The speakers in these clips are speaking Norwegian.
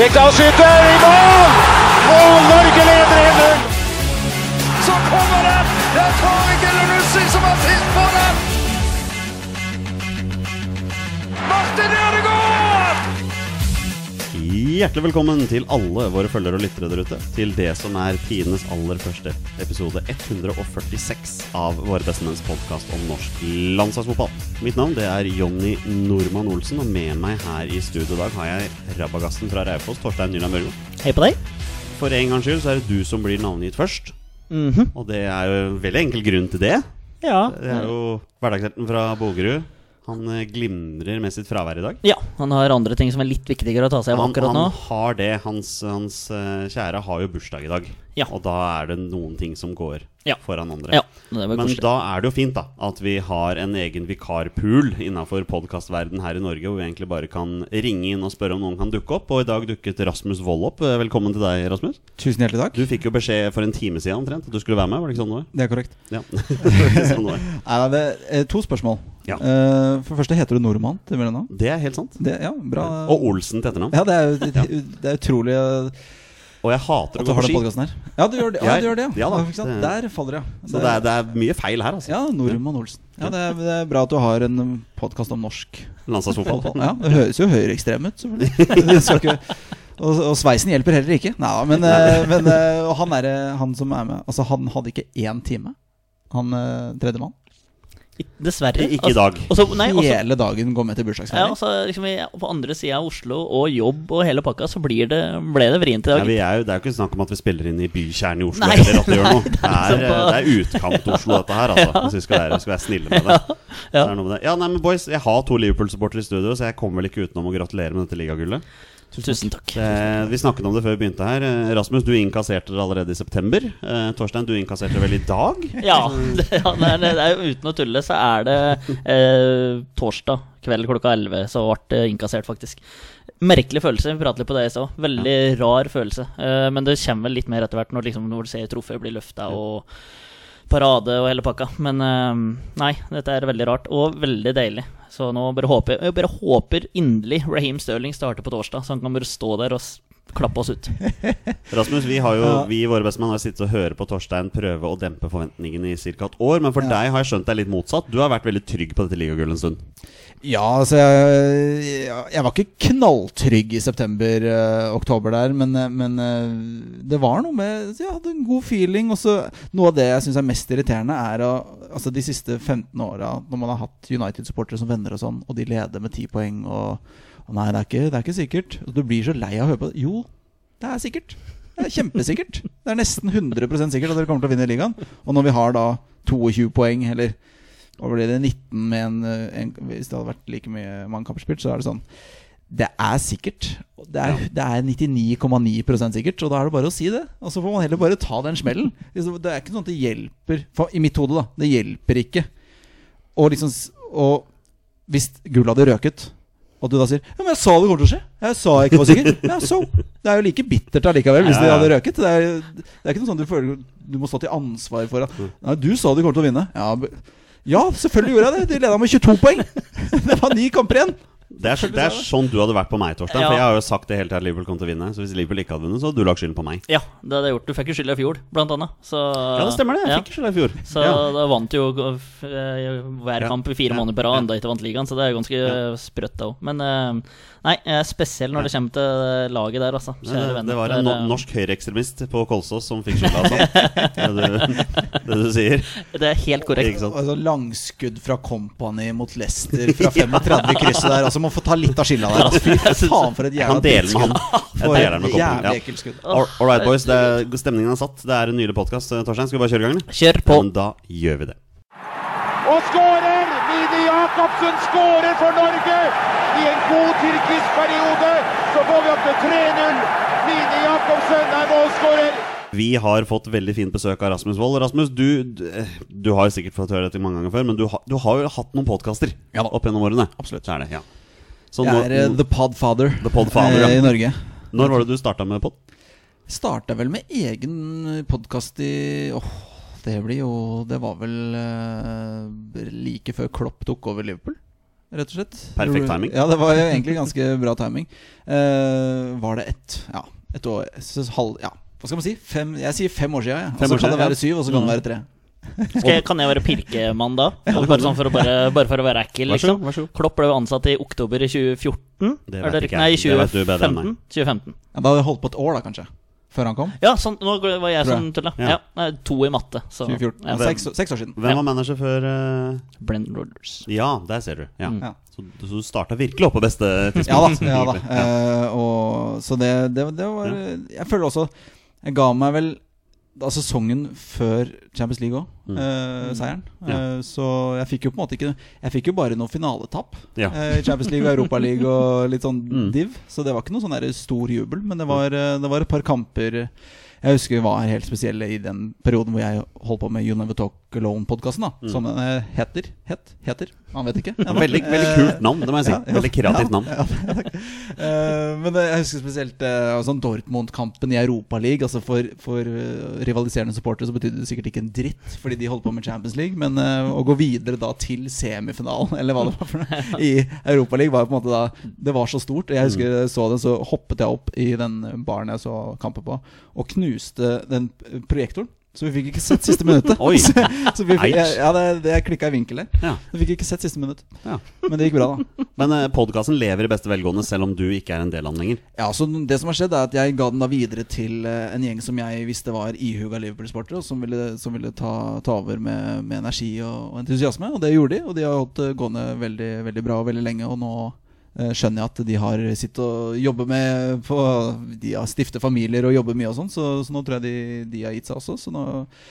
Rekdal skyter i mål! Og Norge leder 1-0! Så kommer den! Det er Tariq Elunussi som har sist på den! Hjertelig velkommen til alle våre følgere og lyttere der ute til det som er tidenes aller første episode 146 av Våre bestemenns podkast om norsk landslagsfotball. Mitt navn det er Jonny Normann Olsen, og med meg her i studio i dag har jeg rabagassen fra Raufoss, Torstein Nyland Børgo. Hei på deg. For en gangs skyld så er det du som blir navngitt først. Mhm. Og det er jo en veldig enkel grunn til det. Ja. Det er jo hverdagshelten fra Bogerud. Han eh, glimrer med sitt fravær i dag. ja. Han har andre ting som er litt viktigere å ta seg av akkurat nå. han har det. Hans, hans eh, kjære har jo bursdag i dag. Ja. Og da er det noen ting som går Ja. foran andre. Ja, det Men da er det jo fint da at vi har en egen vikarpool innafor podkastverden her i Norge, hvor vi egentlig bare kan ringe inn og spørre om noen kan dukke opp. Og i dag dukket Rasmus Wold opp. Eh, Velkommen til deg, Rasmus. Tusen hjertelig takk. Du fikk jo beskjed for en time siden omtrent at du skulle være med. Var det ikke sånn det var? Det er korrekt. Ja. Det sånn det. Nei, det er to spørsmål. Ja. Uh, for det første, heter du Nordmann til mellomnavn? Det er helt sant. Det, ja, bra. Og Olsen til etternavn. Ja, det er, det, det er utrolig eh, Og jeg hater at å du gå har på den ski. podkasten her. Ja, du gjør det. Ja, du gjør det, ja da, Der faller det. Så det er, det er mye feil her, altså. Ja, Nordmann Olsen. Ja, det er, det er bra at du har en podkast om norsk Landslagsfotball. Ja, Det høres jo høyreekstrem ut, selvfølgelig. Og, og sveisen hjelper heller ikke. Nei men, eh, men eh, han, er, eh, han som er med Altså, han hadde ikke én time, han tredjemann. Dessverre. Ikke i dag. Altså, også, nei, også, Hele dagen går med til ja, bursdagsfeiring. altså, liksom, på andre sida av Oslo og jobb og hele pakka, så blir det, ble det vrient i Ja, dag. vi er jo, det er jo ikke snakk om at vi spiller inn i bykjernen i Oslo. Nei. Eller at det gjør noe Det Det er det er utkant-Oslo, dette her. Altså, Hvis vi skal være, skal være snille med det. Ja, Ja. er noe med det. Ja, nei, men boys, Jeg har to Liverpool-supportere i studio, så jeg kommer vel ikke utenom å gratulere med dette ligagullet. Tusen takk. Eh, vi snakket om det før vi begynte her. Eh, Rasmus, du innkasserte det allerede i september. Eh, Torstein, du innkasserte det vel i dag? Ja, det, ja det, er, det er uten å tulle, så er det eh, torsdag kveld klokka 11 så ble det innkassert, faktisk. Merkelig følelse. Vi pratet litt på det i stad. Veldig rar følelse. Eh, men det kommer vel litt mer etter hvert når, liksom, når du ser trofeet bli løfta og parade og hele pakka. Men eh, nei, dette er veldig rart og veldig deilig. Så nå bare håper jeg bare håper inderlig Raheem Sterling starter på torsdag, så han kan bare stå der og klappe oss ut. Rasmus, vi har jo, Ja. vi i Våre bestemenn har sittet og hørt på Torstein prøve å dempe forventningene i ca. et år. Men for Ja. deg har jeg skjønt deg litt motsatt. Du har vært veldig trygg på dette ligagullet en stund. Ja, altså jeg, jeg var ikke knalltrygg i september-oktober der, men, eh, men eh, det var noe med Jeg hadde en god feeling. Og så Noe av det jeg syns er mest irriterende, er å Altså de siste 15 åra, når man har hatt United-supportere som venner og sånn, og de leder med 10 poeng og Nei, det er, ikke, det er ikke sikkert. Og du blir så lei av å høre på det. Jo, det er sikkert. Det er kjempesikkert. Det er nesten 100% sikkert at dere kommer til å vinne ligaen. Og når vi har da 22 poeng, eller hva blir det 19 med en, en Hvis det hadde vært like mye mange kamper spilt, så er det sånn Det er sikkert. Det er, det er 99,9% sikkert, og da er det bare å si det. Og så får man heller bare ta den smellen. Det er ikke sånn at det hjelper for, I mitt hode, da. Det hjelper ikke. Og liksom Og hvis gullet hadde røket, og du da sier Ja, men jeg sa det kommer til å skje. Jeg sa jeg ikke var sikker. Ja, så. Det er jo like bittert allikevel hvis Ja, ja. de hadde røket. Det er, det er ikke noe sånn du føler du må stå til ansvar for at Nei, du sa de kommer til å vinne. Ja, ja selvfølgelig gjorde jeg det. De leda med 22 poeng. Det var ni kamper igjen. Det er, det er sånn du hadde vært på meg, Torstein. Ja. For jeg har jo sagt det hele tiden at Liverpool kom til å vinne. Så hvis Liverpool ikke hadde vunnet, så hadde du lagt skylden på meg. Ja, det hadde jeg gjort. Du fikk jo skylda i fjor, blant annet. Så, Ja, det stemmer det. Jeg Ja. fikk skylda i fjor. Så ja. da vant jo eh, hver kamp i fire måneder på rad, enda ikke vant ligaen, så det er ganske sprøtt, det òg. Men eh, nei, er når det kommer til laget der, altså. Det, det var en no er, norsk høyreekstremist på Kolsås som fikk skylda. Altså. Det, det du sier. eh, Det er helt korrekt. Ikke sant? Altså, langskudd fra Company mot Leicester fra 35 i krysset der. Altså, må få ta litt av skylda der. Altså, fy faen, for et jævla han. For deler et jævlig ekkelt skudd. All, all right, boys. Det er, stemningen er satt. Det er en nylig podkast. Torstein, skal vi bare kjøre i gang? eller? Kjør på. Ja, men da gjør vi det. Og skårer! Jacobsen skårer for Norge i en god tyrkisk periode. Så får vi opp til 3-0. Line Jacobsen er målskårer. Vi har fått veldig fint besøk av Rasmus Wold. Rasmus, du, du, du har sikkert fått høre dette mange ganger før, men du, har- du har jo hatt noen podkaster Ja opp gjennom årene. Absolutt. Så er det, ja. Så Jeg er nå, the podfather, The podfather, eh, ja. i Norge. når var det du starta med pod? Starta vel med egen podkast i Åh, det blir jo Det var vel uh, like før Klopp tok over Liverpool, rett og slett. Perfekt timing. Ja, det var jo egentlig ganske bra timing. Uh, var det ett Ja, et år halv, Ja, hva skal man si? Fem, jeg sier fem år siden, ja. Og så kan det være syv, og så kan Mm. det være tre. Skal jeg, kan jeg være pirkemann da? Bare, sånn for å bare, bare for å være ekkel, liksom. Klopp ble jo ansatt i oktober 2014. Det Er vet det ikke jeg. Nei, i. Det vet du bedre enn meg. 2015. 2015. Ja, da hadde jeg holdt på et år, da, kanskje. Før han kom. Ja, sånn, nå var jeg som jeg. tulla. Ja. Ja. to i matte. Så, 2014. ja. Seks, seks år siden. Hvem var manager før uh... Brendan Rodgers. Ja, der ser du. Ja. Mm. Ja. Så, så du starta virkelig opp på beste tidspunkt. Ja da. Ja, da. Eh, og, så det, det, det var Jeg føler også Jeg ga meg vel da sesongen før Champions League òg, Mm. seieren. Ja. Eh, så jeg fikk jo på en måte ikke Jeg fikk jo bare noen finaletap Ja. eh, i Champions League og Europa League og litt sånn Mm. div. Så det var ikke noe sånn der stor jubel, men det var, eh, det var et par kamper jeg husker var helt spesielle i den perioden hvor jeg holdt på med You Never Talk Alone-podkasten. da Mm. Som den eh, heter. Het? Heter? Man vet ikke. Ja, Veldig, veldig kult navn, det må jeg si. Ja. Veldig kreativt navn. Eh, men jeg husker spesielt sånn Dortmund-kampen i Europaligaen. Altså for, for eh, rivaliserende supportere så betydde det sikkert ikke en dritt, fordi de holdt på med Champions League. Men eh, å gå videre da til semifinalen, eller hva det var for noe, i Europaligaen, var på en måte da Det var så stort. Jeg husker Mm. jeg så det, så hoppet jeg opp i den baren jeg så kampen på, og knuste den projektoren. Så vi fikk ikke sett siste minuttet. Oi. så, så vi fikk, ja, det, det klikka i vinkel der. Ja. Vi fikk ikke sett siste minutt. Ja. Men det gikk bra, da. Men eh, podkasten lever i beste velgående selv om du ikke er en del av den lenger. Ja, så Det som har skjedd, er at jeg ga den da videre til eh, en gjeng som jeg visste var ihuga Liverpool-sportere, og som ville, som ville ta, ta over med, med energi og, og entusiasme. Og det gjorde de, og de har holdt det gående veldig, veldig bra og veldig lenge. Og nå eh, skjønner jeg at de har sittet og jobbe med på, De har stiftet familier og jobber mye og sånn, så, så nå tror jeg de, de har gitt seg også. Så nå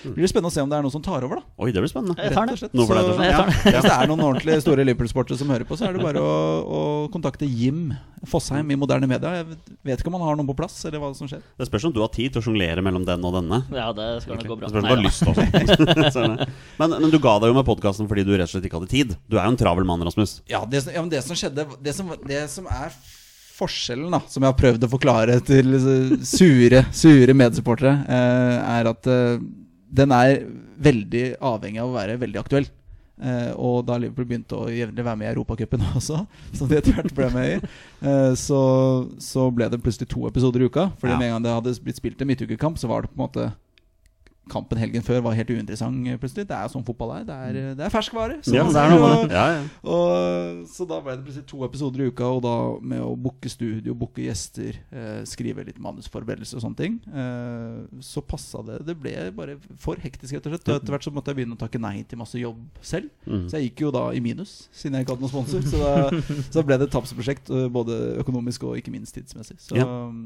blir det spennende å se om det er noen som tar over, da. Oi, det blir spennende. Jeg tar deg, Så- Torstein. Jeg tar Ja. Hvis det er noen ordentlig store Liverpool-sportere som hører på, så er det bare å, å kontakte Jim Fosheim i Moderne Media. Jeg vet ikke om han har noen på plass, eller hva som skjer. Det spørs om du har tid til å sjonglere mellom den og denne. Ja, det skal nok gå bra. Det spørs om du har lyst også. Men, men du ga deg jo med podkasten fordi du rett og slett ikke hadde tid. Du er jo en travel mann, Rasmus. Ja, det, ja, men det som skjedde Det som, det som er forskjellen, da, som jeg har prøvd å forklare til sure, sure medsupportere, eh, er at eh, den er veldig avhengig av å være veldig aktuell. Eh, og da Liverpool begynte å jevnlig være med i Europacupen også, som de etter hvert ble med i, eh, så, så ble det plutselig to episoder i uka. Fordi Ja. med en gang det hadde blitt spilt en midtukekamp, så var det på en måte Kampen helgen før var helt uinteressant eh, plutselig. Det er sånn fotball er. Det er, det er ferskvare. Så- Ja, det er noe og- Ja, ja. og, så da ble det plutselig to episoder i uka, og da med å booke studio, booke gjester, eh, skrive litt manusforberedelse og sånne ting, eh, så passa det. Det ble bare for hektisk, rett og slett. Og etter hvert så måtte jeg begynne å takke nei til masse jobb selv. Mm. Så jeg gikk jo da i minus, siden jeg ikke hadde noen sponsor. Så da, så ble det et tapsprosjekt, eh, både økonomisk og ikke minst tidsmessig. Så,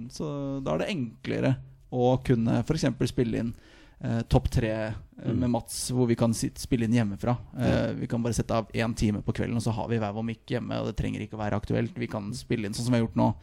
så da er det enklere å kunne f.eks. spille inn eh, topp tre eh, Mm. med Mats, hvor vi kan sitte, spille inn hjemmefra. Eh, vi kan bare sette av én time på kvelden, og så har vi hver vår mikk hjemme. Og det trenger ikke å være aktuelt. Vi kan spille inn sånn som vi har gjort nå.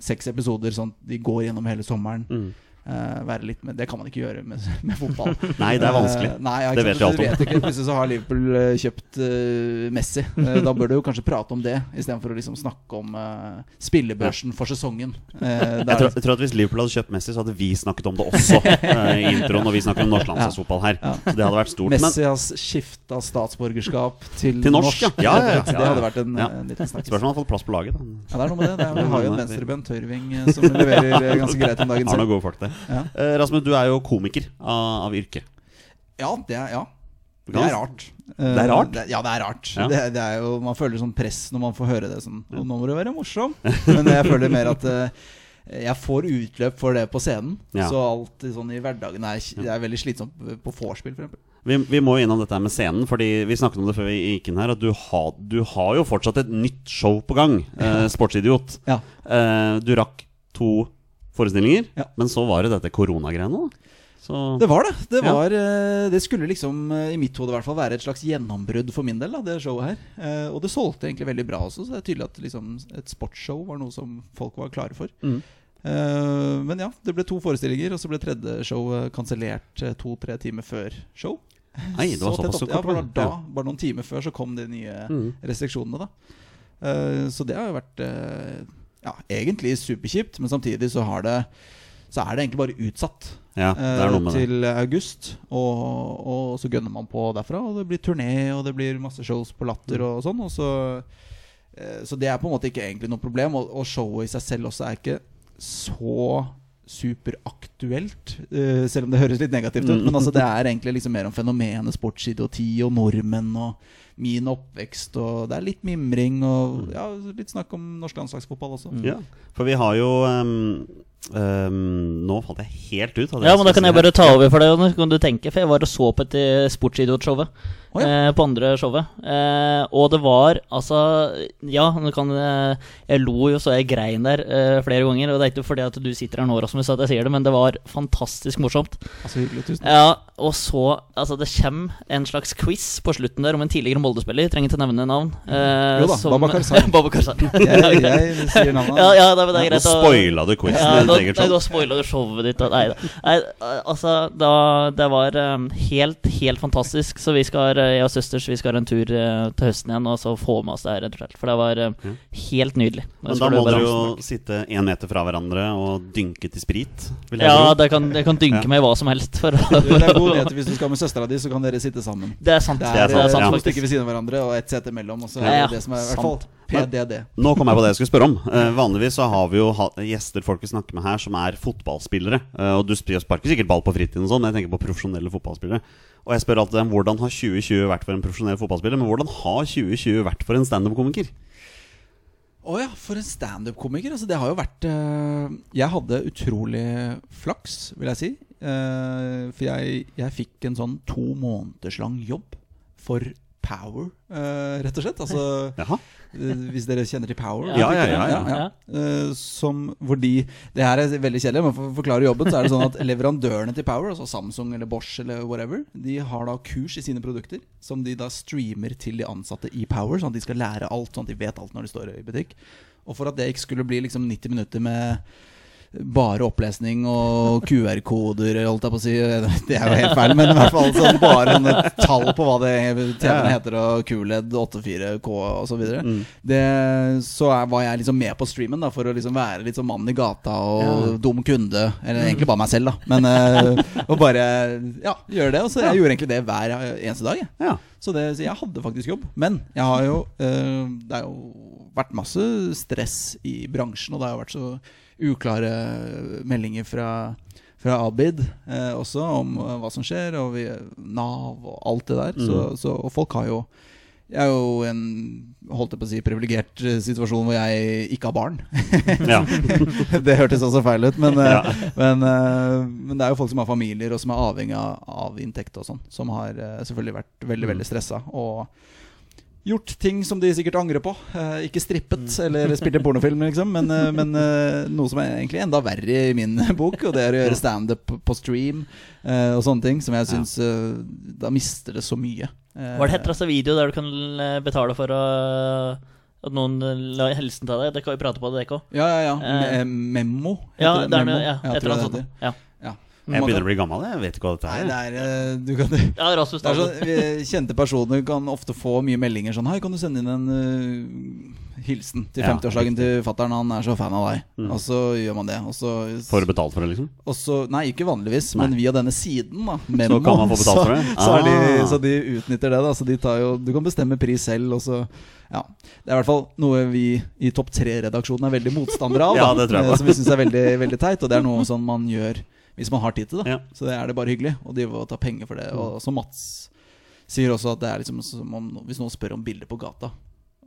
Seks episoder, sånn de går gjennom hele sommeren. Mm. Eh, med, det kan man ikke gjøre med, med fotball. Nei, det er vanskelig. Uh, nei, ja, Det vet vi alt om. vet ikke. Plutselig så har Liverpool eh, kjøpt uh, Messi. Eh, da bør du jo kanskje prate om det, istedenfor å liksom snakke om eh, spillebørsen for sesongen. Eh, Jeg tror, jeg tror at Hvis Liverpool hadde kjøpt Messi, så hadde vi snakket om det også eh, i introen når vi snakker om norsk landslagsfotball her. Ja. Så det hadde vært stort. Messi har skifta statsborgerskap til, Til norsk, ja. Ja, ja. Det hadde vært en, Ja. en liten snakk spørs om han har fått plass på laget. Da. Ja, det er noe med det. det er, vi har jo en venstrebent høyreving eh, som leverer eh, ganske greit om dagen Har noen gode folk der. Ja. Eh, Rasmus, du er jo komiker av, av yrke. ja, det er, ja. Det er rart. Det er rart? Eh, ja, det er rart. Ja. Det, det er jo, man føler sånn press når man får høre det sånn. Og nå må du være morsom. Men jeg føler mer at eh, jeg får utløp for det på scenen. Ja. Så alt i sånn i hverdagen er, er veldig slitsomt på vorspiel, f.eks. Vi, vi må innom dette med scenen, Fordi vi snakket om det før vi gikk inn her. At du, har- du har jo fortsatt et nytt show på gang. Eh, Sportsidiot. Ja. Eh, du rakk to forestillinger, Ja. men så var det dette koronagreiene. Så Det var det. Det, var, ja. det skulle liksom, eh, i mitt hode i hvert fall, være et slags gjennombrudd for min del, da, det showet her. Eh, Og det solgte egentlig veldig bra også, så det er tydelig at liksom, et sportsshow var noe som folk var klare for. Mm. Eh, Men ja, det ble to forestillinger, og så ble tredje show eh, kansellert eh, to-tre timer før show. Nei, det var Så såpass så ja, bare, da, bare noen timer før så kom de nye Mm. restriksjonene, da. Eh, Så det har jo vært eh, ja, egentlig superkjipt, men samtidig så har det så er det egentlig bare utsatt Ja, eh, det. til august. Og, og så gønner man på derfra, og det blir turné, og det blir masse shows på Latter og sånn. Og så, eh, så det er på en måte ikke egentlig noe problem. Og, og showet i seg selv også er ikke så superaktuelt, eh, selv om det høres litt negativt ut. Mm. Men altså, det er egentlig liksom mer om fenomenet sportsidioti og nordmenn og min oppvekst. Og det er litt mimring og ja, litt snakk om norsk landslagsfotball også. Ja, for vi har jo ehm, ehm, Nå falt jeg helt ut. av det Ja, men da kan jeg bare ta over for deg, Nå Kan du tenke? For jeg var og så på et eh, sportsidiot-showet. Å, ja. eh, på andre showet. Eh, og det var altså Ja, nå kan eh, Jeg lo jo så jeg grein der eh, flere ganger. Og det er ikke fordi at du sitter her nå, Rasmus, at jeg sier det, men det var fantastisk morsomt. Altså hyggelig, tusen takk. Ja, og så Altså, det kommer en slags quiz på slutten der om en tidligere Molde-spiller. Trenger ikke nevne navn. Eh, Jo da, Baba. Babakar Sarr. Jeg, jeg sier navnet. ja, ja, det, det er greit. Nå spoila du quizen ja, ditt eget nei, show. da spoila du showet ditt. Nei, nei, altså da, Det var um, helt, helt fantastisk. Så vi skal, eh, jeg og søsters Vi skal ha en tur uh, til høsten igjen og så få med oss det her. rett og slett For det var eh, helt nydelig. Men da må dere jo sitte én meter fra hverandre og dynke til sprit. Vil Ja, det kan, jeg kan dynke Ja. med hva som helst. For, det er god nyhet. Hvis du skal med søstera di, så kan dere sitte sammen. det er sant. Det er er, sant, ja. ved siden av hverandre og ett sete imellom. Og så er Ja, det det som er i hvert fall PDD. Nå kom jeg på det jeg skulle spørre om. Eh, vanligvis så har vi jo gjester folk vi snakker med her, som er fotballspillere. Eh, og du sp- sparker sikkert ball på fritiden og sånn, men jeg tenker på profesjonelle fotballspillere. Og jeg spør alltid dem hvordan har 2020 vært for en profesjonell fotballspiller, men hvordan har 2020 vært for en standup-komiker? Å ja, for en standup-komiker. Altså, det har jo vært uh, Jeg hadde utrolig flaks, vil jeg si. Uh, for jeg, jeg fikk en sånn to måneders lang jobb for Power, eh, rett og slett. Altså, eh, hvis dere kjenner til Power? Ja, ja, ja. Eh, som, hvor de Det her er veldig kjedelig, men for å forklare jobben, så er det sånn at leverandørene til Power, altså Samsung eller Bosch eller whatever, de har da kurs i sine produkter som de da streamer til de ansatte i Power, sånn at de skal lære alt, sånn at de vet alt når de står i butikk. Og for at det ikke skulle bli liksom 90 minutter med bare opplesning og QR-koder, holdt jeg på å si. Det er jo helt feil, men i hvert fall sånn bare en tall på hva det TV-en heter, og QLED 84K og så. Mm. Det, så er, var jeg liksom med på streamen da for å liksom være litt sånn mann i gata og Ja. dum kunde. Eller egentlig bare meg selv, da. Men eh, og bare ja, gjøre det. Og så jeg gjorde egentlig det hver eneste dag. Jeg. Ja. Så, det, så jeg hadde faktisk jobb. Men jeg har jo eh, Det har jo vært masse stress i bransjen, og det har jo vært så uklare meldinger fra fra Abid eh, også om eh, hva som skjer, og vi, Nav og alt det der. Mm. så, og folk har jo Jeg er jo i en holdt jeg på å si privilegert eh, situasjon hvor jeg ikke har barn. det hørtes også feil ut, men, eh, Ja. men, men det er jo folk som har familier og som er avhengig av, av inntekt og sånn, som har selvfølgelig vært veldig, Mm. veldig stressa. Og gjort ting som de sikkert angrer på. Eh, ikke strippet Mm. eller spilt en pornofilm, liksom, men, eh, men eh, noe som er egentlig enda verre i min bok, og det er å gjøre standup på stream eh, og sånne ting, som jeg syns eh, Da mister det så mye. Eh, Var det heter altså video der du kan eh, betale for å at noen eh, la hilsen til deg? Det kan vi prate på det, dere òg. Ja, ja, ja. Eh, Me Memo. Ja, heter det er Memo? ja, Ja, tror eller jeg annet det heter. Ja. Ja. Jeg begynner å bli gammel, jeg vet ikke hva dette Nei, er. det er eh, Du kan ja, Rasmus, Det er sånn, vi, Kjente personer kan ofte få mye meldinger sånn Hei, kan du sende inn en uh, hilsen til 50-årsdagen til fattern? Han er så fan av deg. Mm. Og så gjør man det. Og så, Får du betalt for det, liksom? og så Nei, ikke vanligvis, Nei. men via denne siden, da. Memo, kan man få betalt for det? Så, så, er de, Ah. så de utnytter det, da. Så de tar jo Du kan bestemme pris selv, og så Ja. Det er i hvert fall noe vi i Topp tre-redaksjonen er veldig motstandere av. Ja, det tror jeg eh, Som vi syns er veldig, veldig teit. Og det er noe sånn man gjør hvis man har tid til det. Ja. Så det er det bare hyggelig Og de vil ta penger for det. Og som Mats sier også, at det er liksom som om hvis noen spør om bilder på gata,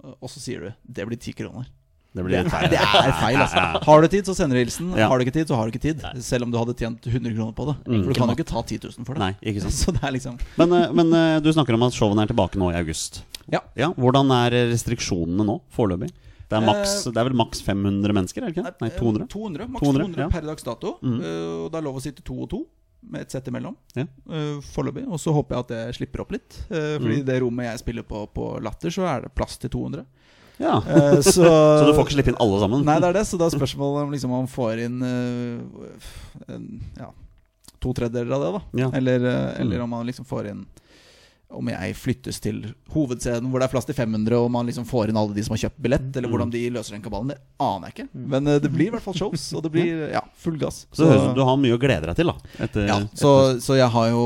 og så sier du 'det blir ti kroner'. Det blir Det er, det er feil, altså. Har du tid, så sender du hilsen. Ja. Har du ikke tid, så har du ikke tid. Selv om du hadde tjent 100 kroner på det. Mm. For du kan jo ikke ta 10 000 for det. Nei. Så det er liksom Men, eh, men eh, du snakker om at showene er tilbake nå i august. Ja. Hvordan er restriksjonene nå, foreløpig? Det er, maks, Eh, det er vel maks 500 mennesker, er det ikke? Nei, 200? 200, Maks 200, 200, ja. per dags dato. Mm. Eh, og det er lov å sitte to og to. med et sett imellom. Ja. eh, Foreløpig. Og så håper jeg at det slipper opp litt. eh, fordi Mm. det rommet jeg spiller på på Latter, så er det plass til 200. Ja. Eh, så, Så du får ikke slippe inn alle sammen? Nei, det er det. Så da er spørsmålet om liksom, man får inn eh, en, ja, to tredjedeler av det, da. Eller, eh, eller Mm. om man liksom får inn Om jeg flyttes til hovedscenen hvor det er plass til 500, og man liksom får inn alle de som har kjøpt billett, eller Mm. hvordan de løser den kabalen, det aner jeg ikke. Men eh, det blir i hvert fall shows, og det blir ja, full gass. Så som du har mye å glede deg til, da. Etter, ja, så, så jeg har jo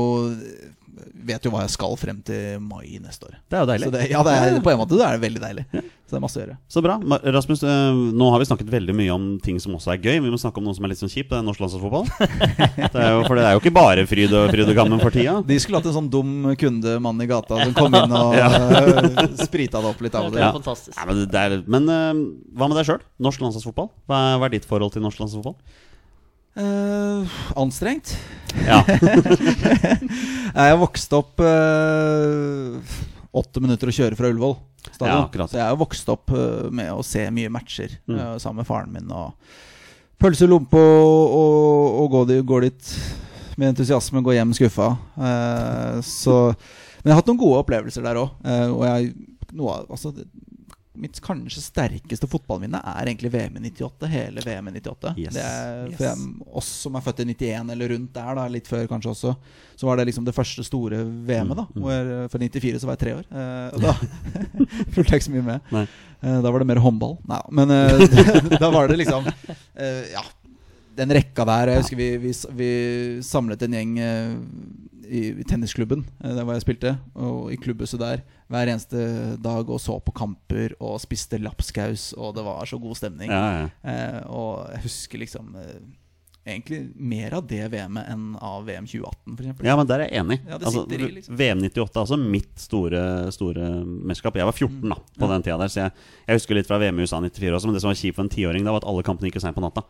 Vet jo hva jeg skal frem til mai neste år. Det er jo deilig. Så det, ja, det er, på en måte det er veldig deilig. Så det er masse å gjøre. Så bra. Rasmus, eh, nå har vi snakket veldig mye om ting som også er gøy. Vi må snakke om noe som er litt sånn kjipt. Det er norsk landslagsfotball. Det for det er jo ikke bare fryd og, fryd og gammen for tida. De skulle hatt en sånn dum kundemann i gata som kom inn og ja. sprita det opp litt av og Det til. Ja. fantastisk. Nei, men det er, men uh, hva med deg sjøl? Norsk landslagsfotball? Hva er, hva er ditt forhold til norsk landslagsfotball? Eh, anstrengt. Ja. Jeg vokste opp åtte uh, minutter å kjøre fra Ullevål stadion. Ja, så jeg har vokst opp uh, med å se mye matcher Mm. eh, sammen med faren min. Og pølse i lompe og, og, og gå, di- gå dit med entusiasme, gå hjem skuffa. Eh, så Men jeg har hatt noen gode opplevelser der òg. og jeg noe altså, Mitt kanskje sterkeste fotballminne er egentlig VM i 98. Hele VM i 98. Yes. Det er, Yes. jeg, oss som er født i 91 eller rundt der, da, litt før kanskje også, så var det liksom det første store VM-et. da Mm, mm. hvor, For 94 så var jeg tre år. Eh, og da fulgte jeg ikke så mye med. Nei. Eh, da var det mer håndball. Nei, men eh, da var det liksom eh, Ja, den rekka der Jeg husker vi, vi, vi samlet en gjeng eh, i, tennisklubben eh, der hvor jeg spilte, og i klubbhuset der hver eneste dag og så på kamper og spiste lapskaus, og det var så god stemning. Ja, ja. Eh, og jeg husker liksom eh, egentlig mer av det VM-et enn av VM 2018, f.eks. ja, men der er jeg enig. Ja, altså, i, liksom. VM 98 er altså mitt store, store mesterskap. Jeg var 14 da, på Ja. den tida der, så jeg, jeg husker litt fra VM i USA 94 også. Men det som var kjipt for en tiåring, da var at alle kampene gikk seint på natta.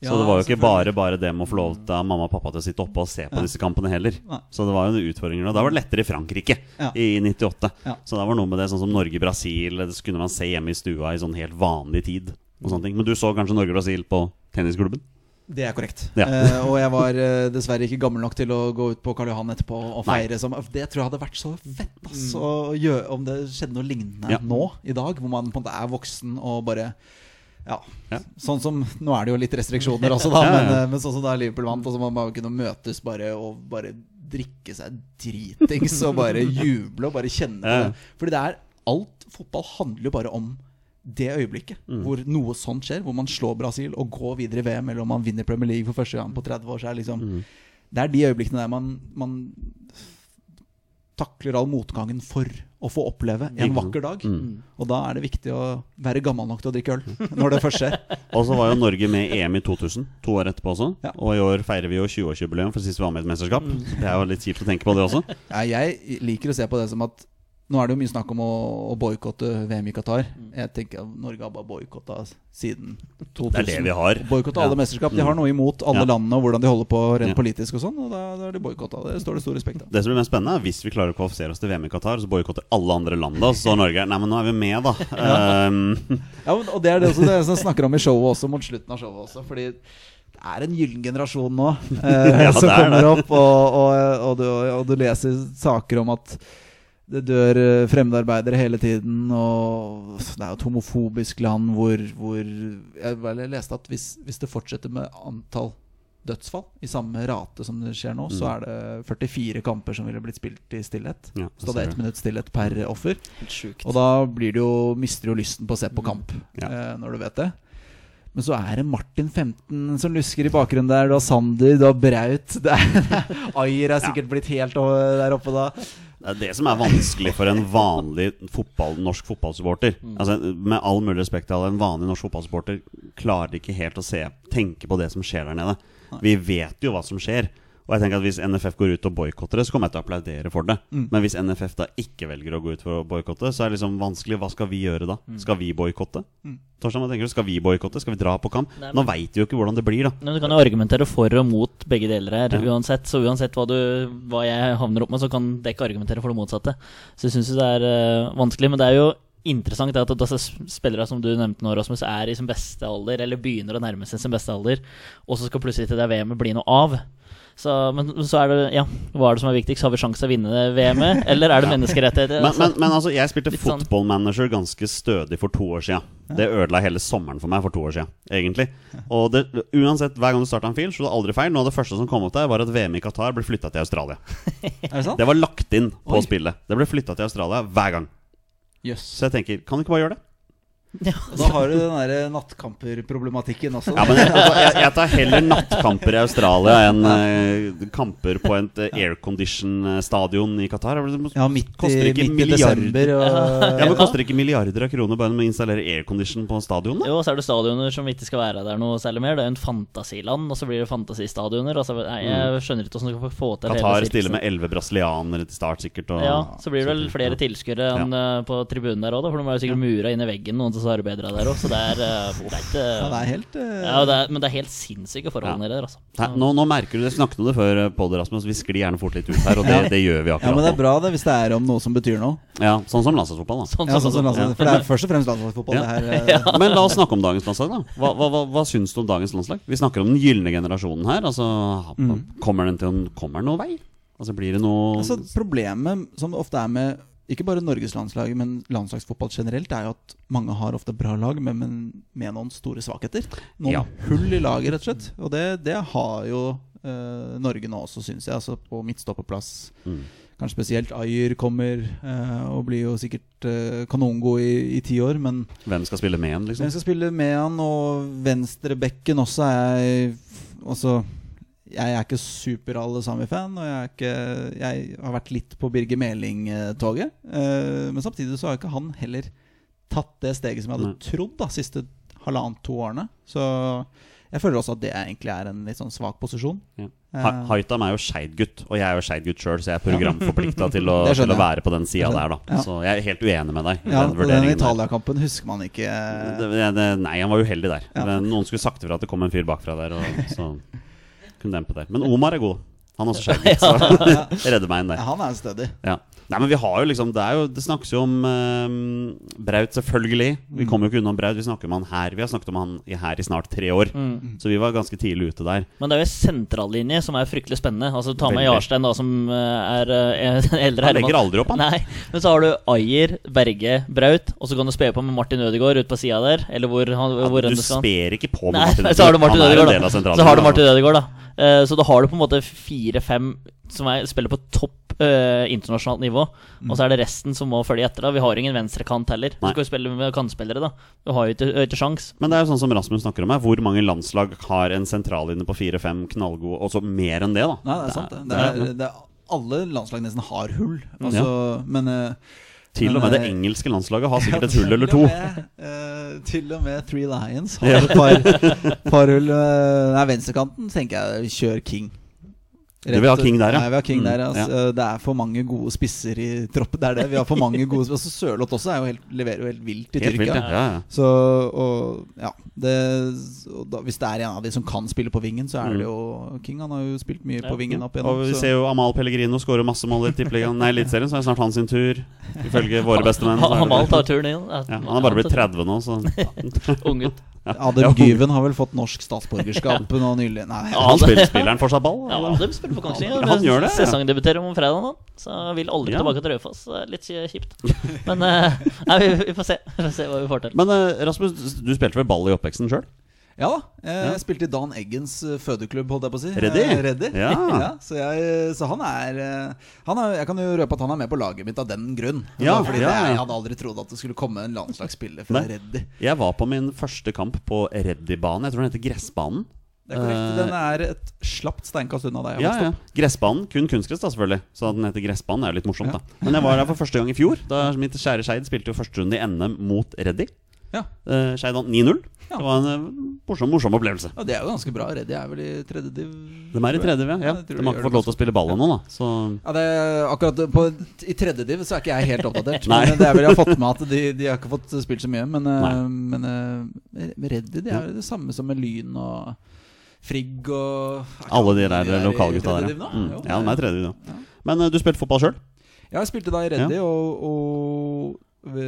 Så det var jo ikke bare bare det med å få lov til mamma og pappa til å sitte oppe og se på disse kampene heller. Så det var jo noen utfordringer. Og da var det lettere i Frankrike i 98. Ja. Så da var noe med det sånn som Norge-Brasil. Det kunne man se hjemme i stua i sånn helt vanlig tid. Og sånne ting Men du så kanskje Norge-Brasil på tennisklubben? Det er korrekt. Ja. uh, og jeg var uh, dessverre ikke gammel nok til å gå ut på Karl Johan etterpå og feire som Det tror jeg hadde vært så fett ass, å gjøre, om det skjedde noe lignende Ja. nå i dag, hvor man på en måte er voksen og bare ja. Ja. Sånn som Nå er det jo litt restriksjoner også, da, Ja, ja. Men, eh, men sånn som da Liverpool vant, og så må man bare kunne møtes bare og bare drikke seg dritings og bare juble og bare kjenne på det. Fordi det er alt Fotball handler jo bare om det øyeblikket Mm. hvor noe sånt skjer, hvor man slår Brasil og går videre i VM, eller om man vinner Premier League for første gang på 30 år, så er liksom Mm. Det er de øyeblikkene der man, man takler all motgangen for å få oppleve en vakker dag. Mm. Og da er det viktig å være gammel nok til å drikke øl når det først skjer. Og så var jo Norge med i EM i 2000, to år etterpå også. Ja. Og i år feirer vi jo 20-årsjubileum for sist vi var med i et mesterskap. Det er jo litt kjipt å tenke på det også. Ja, jeg liker å se på det som at nå er det jo mye snakk om å, å boikotte VM i Qatar. Jeg tenker at Norge har bare boikotta siden 2000. Det er det vi har. Boikotta alle Ja. mesterskap. De har noe imot alle Ja. landene og hvordan de holder på rent politisk og sånn. Og da, da er de boikotta. Det står det stor respekt av. Det som blir mest spennende, er hvis vi klarer å kvalifisere oss til VM i Qatar, så boikotter alle andre land da. Så Norge Nei, men nå er vi med, da. Um, Ja, men- og det er det også det som jeg snakker om i showet også, mot slutten av showet også. Fordi det er en gyllen generasjon nå eh, Ja, som er kommer opp, og, og, og, du, og du leser saker om at det dør eh, fremmedarbeidere hele tiden, og det er jo et homofobisk land hvor, hvor Jeg vel, jeg leste at hvis, hvis det fortsetter med antall dødsfall i samme rate som det skjer nå, så Mm. er det 44 kamper som ville blitt spilt i stillhet. ja, Så det er ett minutt stillhet per offer. Og da blir det jo, mister du jo lysten på å se på kamp Ja. eh, når du vet det. Men så er det Martin 15 som lusker i bakgrunnen der. Du har Sander, du har Braut. Det er, Ayer er sikkert blitt helt der oppe da. Det er det som er vanskelig for en vanlig fotball, norsk fotballsupporter. Altså, med all mulig respekt til alle, en vanlig norsk fotballsupporter klarer ikke helt å se, tenke på det som skjer der nede. Vi vet jo hva som skjer. Og jeg tenker at Hvis NFF går ut og boikotter det, så kommer jeg til å applaudere for det. Mm. Men hvis NFF da ikke velger å gå ut for å boikotte, så er det liksom vanskelig. Hva skal vi gjøre da? Skal vi boikotte? Mm. Torstein, hva tenker du? Skal vi boikotte? Skal vi dra på kamp? Nei, Nå men- veit vi jo ikke hvordan det blir, da. Men du kan jo argumentere for og mot begge deler her, Ja. uansett. Så uansett hva, du, hva jeg havner opp med, så kan dere ikke argumentere for det motsatte. Så jeg syns det er eh, vanskelig. Men det er jo interessant er at disse spillere som du nevnte nå, Rasmus, er i sin beste alder, eller begynner å nærme seg sin beste alder, og så skal plutselig til det VM-et bli noe av. Så, men så er det Ja, hva er det som er viktigst? Har vi sjanse til å vinne VM-et, eller er det menneskerettigheter? Men, men, men altså, jeg spilte fotballmanager sånn- ganske stødig for to år siden. Det ødela hele sommeren for meg for to år siden, egentlig. Og det, uansett, hver gang du starta en fil, slo det aldri feil. Noe av det første som kom opp der, var at VM i Qatar ble flytta til Australia. Er det sant? Det var lagt inn på Oi. spillet. Det ble flytta til Australia hver gang. Yes. Så jeg tenker, kan du ikke bare gjøre det? Ja. Da har du den derre nattkamperproblematikken også. Ja, men jeg, altså, jeg, jeg tar heller nattkamper i Australia enn uh, kamper på et uh, aircondition-stadion i Qatar. Det Ja, midt i, midt i desember. Og, Ja, men Koster ikke milliarder av kroner bare med å installere aircondition på stadion? Jo, Jo, så er det stadioner som ikke skal være der noe særlig mer. Det er jo en fantasiland, og så blir det fantasistadioner. Altså, nei, jeg skjønner ikke du kan få til Mm. Qatar stiller med elleve brasilianere til start, sikkert. Og, Ja, så blir det vel flere tilskuere enn eh, på tribunen der òg, for de er jo sikkert mura inn i veggen, noen som der òg. Så det er, eh, det er ikke ja, det er helt uh... ja, det er, Men det er helt sinnssyke forhold Ja. der, altså. Nei, nå, nå merker du det, snakket om det før, eh, Pål Rasmus. Vi sklir gjerne fort litt ut her, og det, det gjør vi akkurat Ja, men det er bra det hvis det er om noe som betyr noe. Ja, sånn som landslagsfotball, da. Sånn, Ja, sånn, sånn, som sånn, landslag- For det er først og fremst landslagsfotball. Ja. Det her, Uh... Men la oss snakke om dagens landslag, da. Hva, hva, hva, hva syns du om dagens landslag? Vi snakker om den gylne generasjonen her. Altså, Kommer den til å Kommer den noen vei? Altså, blir det noe Altså, problemet som ofte er med ikke bare Norges landslag, men landslagsfotball generelt, er jo at mange har ofte bra lag, men, men med noen store svakheter. Noen Ja. hull i laget, rett og slett. Og det, det har jo eh, Norge nå også, syns jeg. Altså på midtstoppeplass. Mm. Kanskje spesielt Ayer kommer eh, og blir jo sikkert uh, kanongod i, i ti år, men Hvem skal spille med han, liksom? Hvem skal spille med han, og venstrebekken også er Altså jeg er ikke super-Alle Sami-fan, og jeg, er ikke, jeg har vært litt på Birger Meling-toget. Eh, men samtidig så har ikke han heller tatt det steget som jeg hadde trodd da siste halvannet-to årene. Så jeg føler også at det egentlig er en litt sånn svak posisjon. Ja. Eh, Ha- Haitam er jo Skeid-gutt, og jeg er jo Skeid-gutt sjøl, så jeg er programforplikta til, til å være på den sida der, da. Ja. Så jeg er helt uenig med deg i Ja, den den Italia-kampen husker man ikke Det, det, nei, han var uheldig der. Ja. Men Noen skulle sagt ifra at det kom en fyr bakfra der, og så kunne dempe det. Men Omar er god. Han er også skeiv, så redder meg inn der. ja, Han er stødig. Ja. Nei, men vi har jo liksom Det, er jo, det snakkes jo om eh, Braut, selvfølgelig. Vi kommer jo ikke unna Braut. Vi snakker om han her. Vi har snakket om han i her i snart tre år. Mm. Så vi var ganske tidlig ute der. Men det er jo en sentrallinje som er fryktelig spennende. Altså Ta med Jarstein, da, som eh, er eh, eldre Han legger aldri opp, han. Nei, Men så har du Ayer, Berge, Braut, og så kan du spe på med Martin Ødegaard ute på sida der. Eller hvor, han, hvor du sper ikke på med Martin så har du Martin Han er en Ødegaard, del av da. Så har du Martin Ødegaard, da. Eh, så da har du på en måte fire-fem som er, spiller på topp eh, internasjonalt nivå. Og så er det resten som må følge etter. da Vi har ingen venstrekant heller. Du skal jo spille med kantspillere, da. Du har jo ikke, ikke sjans. Men det er jo sånn som Rasmus snakker om her. Hvor mange landslag har en sentrallinje på fire-fem knallgode, og så mer enn det, da? Nei, det er sant. Det, det, er, det er, alle landslag nesten har hull. Altså, Men eh, Til og med det eh, engelske landslaget har sikkert et hull eller to. med, uh, til og med Three Lions har et par, par hull. Uh, Nei, venstrekanten tenker jeg kjør King. Du vil ha King der, ja. Nei, vi har King Mm, der altså, Det er for mange gode spisser i troppen. Det er det. Vi har for mange gode spisser. Altså, Sørloth også er jo helt, leverer jo helt vilt i Helt vilt, Tyrkia. ja. ja, ja. Så, og ja det, og da, Hvis det er en av de som kan spille på vingen, så er det jo King. Han har jo spilt mye på vingen opp igjennom. Og vi så- ser jo Amal Pellegrino skårer masse mål i Tippeligaen Nei, Eliteserien, så er det snart hans sin tur. Ifølge våre bestemenn. Amal tar turen inn. Ja, han er bare blitt 30 nå, så Ung gutt. Adem Gyven har vel fått norsk statsborgerskap nå nylig. Nei, Ja, Han spiller, spiller han fortsatt ball? Ja, spiller på Kongsvinger. Han gjør det, ja. Sesongdebuterer om fredag nå, så vil aldri Ja. tilbake til Raufoss. Litt kjipt. Men uh, nei, vi, vi får se. Vi får se hva vi får til. Men uh, Rasmus, du spilte vel ball i oppveksten sjøl? Ja da. Jeg Ja. spilte i Dan Eggens eh, fødeklubb, holdt jeg på å si. Reddy? Eh, Reddy. Ja. så, jeg, så han er eh, han er Jeg kan jo røpe at han er med på laget mitt av den grunn. Ja, Fordi ja, det, jeg hadde aldri trodd at det skulle komme en landslagsspiller fra. Reddy. Jeg var på min første kamp på Reddy-banen. Jeg tror den heter Gressbanen. Det er korrekt. Eh, Den er et slapt steinkast unna deg. Ja, ja. Gressbanen. Kun kunstgress, da, selvfølgelig. Så at den heter Gressbanen, er jo litt morsomt, da. Men jeg var der for første gang i fjor. Da mitt kjære Skeid spilte jo første runde i NM mot Reddy. Ja. Uh, Skeid vant 9-0. Ja. Det var en eh, morsom, morsom opplevelse. Ja, det er jo ganske bra. Reddy er vel i tredje div. De er i tredje, ja. ja. De de har ikke fått lov til å spille ball ennå, da. Så Ja, det er akkurat på, I tredje div så er ikke jeg helt oppdatert. Men det er vel jeg har fått med at de, de har ikke fått spilt så mye. Men, Nei. men Reddy er jo det samme som med Lyn og Frigg og alle de der i lokalgutta der, div ja. nå? Mm. Jo, Ja, de er tredje, da. Ja. Men uh, du spilte fotball sjøl? Ja, jeg spilte da i Reddy, og, og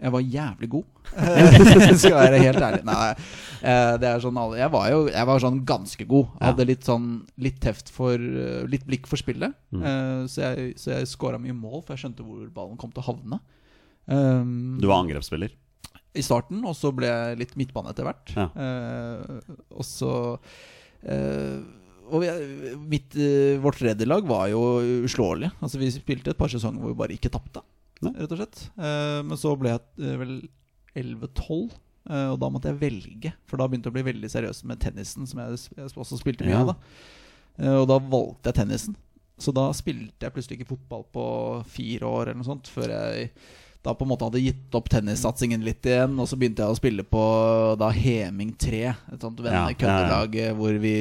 Jeg var jævlig god. Skal være helt ærlig. Nei, uh, det er sånn Jeg var jo jeg var sånn ganske god. Ja. Hadde litt sånn Litt teft for Litt blikk for spillet. Mm. Så jeg, så jeg scora mye mål, for jeg skjønte hvor ballen kom til å havne. Um, Du var angrepsspiller. I starten, og så ble jeg litt midtbane etter hvert. Ja. Eh, og så eh, og vi, mitt, eh, Vårt tredjelag var jo uslåelig. Altså Vi spilte et par sesonger hvor vi bare ikke tapte, rett og slett. Eh, men så ble jeg eh, vel 11-12, eh, og da måtte jeg velge. For da begynte jeg å bli veldig seriøs med tennisen, som jeg, jeg også spilte mye Ja. av. da Eh, Og da valgte jeg tennisen. Så da spilte jeg plutselig ikke fotball på fire år eller noe sånt, før jeg da på en måte hadde gitt opp tennissatsingen litt igjen. Og så begynte jeg å spille på da Heming 3, et sånt Ja, ja, ja. hvor vi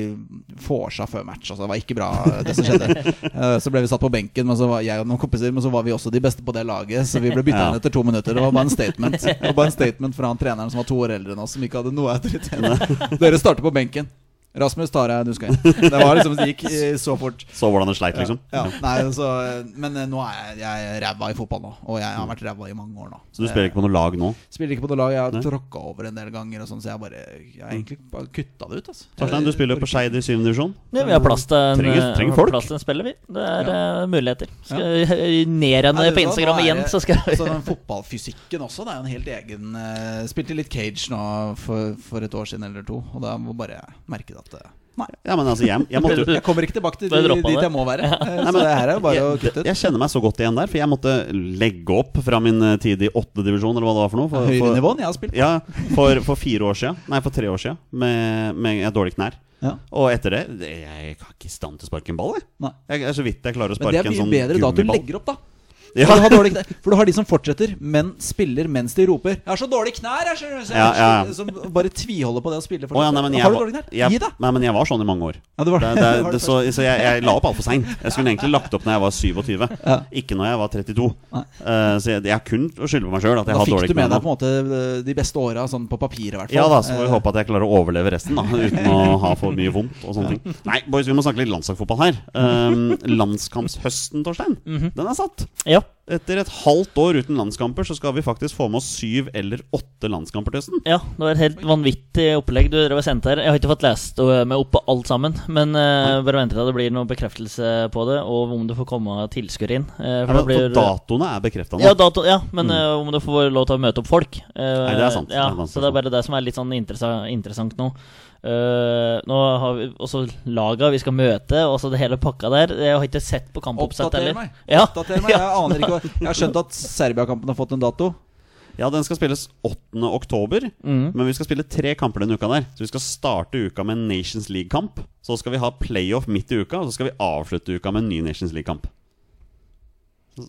vorsa før match. Altså, det var ikke bra, det som skjedde. Eh, så ble vi satt på benken, men så var jeg og noen kompiser Men så var vi også de beste på det laget, så vi ble bytta inn etter to minutter. Det var bare en statement Det var bare en statement fra han treneren som var to år eldre enn oss, som ikke hadde noe autoritet. Dere starter på benken. Rasmus tar jeg, du skal inn. Det var liksom, det gikk eh, så fort. Så hvordan det sleit, liksom. Ja, nei, så, men eh, nå er jeg, jeg ræva i fotball nå, og jeg har vært ræva i mange år nå. Så du spiller ikke på noe lag nå? Spiller ikke på noe lag. Jeg har tråkka over en del ganger, og sånn, så jeg bare Jeg har egentlig bare kutta det ut. Altså. Torstein, du spiller jo på Skeid i 7. divisjon. Ja, vi har plass til en, Trenger- trenger eh, folk. plass til en spiller, vi. Det er Ja. eh, muligheter. Skal jeg ned igjen på Instagram igjen, så skal vi Så den fotballfysikken også, det er jo en helt egen eh, Spilte litt cage nå for, for et år siden eller to, og da må bare merke at eh, Nei. Ja, men altså, jeg, jeg måtte Jeg kommer ikke tilbake til de- dit jeg må være. Eh, Nei, men det her er jo bare å kutte ut. jeg kjenner meg så godt igjen der, for jeg måtte legge opp fra min eh, tid i åtte divisjon, eller hva det var for noe. For, Høyere for, nivå enn jeg har spilt. Ja, for, for fire år siden, nei, for tre år siden, med, med et dårlig knær. Ja. Og etter det det- Jeg er ikke i stand til å sparke en ball, jeg. Nei. Jeg er så vidt jeg klarer å sparke en sånn gummiball. Men det er mye sånn bedre da at du legger opp, da. Ja. For, du har dårlig, knær- for du har de som fortsetter, men spiller mens de roper 'Jeg har så dårlig knær!' Jeg, skjønner du, så Ja, ja. Som bare tviholder på det å spille. Å, ja, nei, men jeg, har du dårlige dårlig knær? jeg, Gi deg! Nei, men jeg var sånn i mange år. Ja, det var Det, det. det, så så jeg, jeg la opp altfor seint. Jeg skulle egentlig lagt opp når jeg var 27, Ja. ikke når jeg var 32. Nei. Eh, så jeg, jeg kun skylder skylde på meg sjøl at jeg Da fikk du med deg på en måte eh, de beste åra, sånn på papiret i hvert fall. Ja da, så får vi håpe at jeg klarer å overleve resten, da uten å ha for mye vondt og sånne ting. Nei, boys, vi må snakke litt landslagsfotball her. Um, landskampshøsten, Torstein, den er satt. Ja. Hello Etter et halvt år uten landskamper så skal vi faktisk få med oss syv eller åtte landskamper til høsten. Ja, det var et helt vanvittig opplegg du drev og sendte her. Jeg har ikke fått lest meg opp på alt sammen, men uh, bare vent til det blir noen bekreftelse på det, og om du får komme tilskuere inn. Uh, Ja, for det for datoene er bekrefta nå. ja, dato, ja, men uh, om du får lov til å møte opp folk. Uh, Nei, det er sant. Ja, Det er sant. så det er bare det som er litt sånn interessa interessant nå. Uh, nå har vi også laga vi skal møte, og så det hele pakka der. Jeg har ikke sett på kampoppsett heller. Oppdater meg. Ja. Oppdater meg. Jeg aner ikke hva Jeg har skjønt at Serbia-kampen har fått en dato. Ja, den skal spilles 8. oktober. Mm. Men vi skal spille tre kamper denne uka der. Så vi skal starte uka med en Nations League-kamp. Så skal vi ha playoff midt i uka, og så skal vi avslutte uka med en ny Nations League-kamp.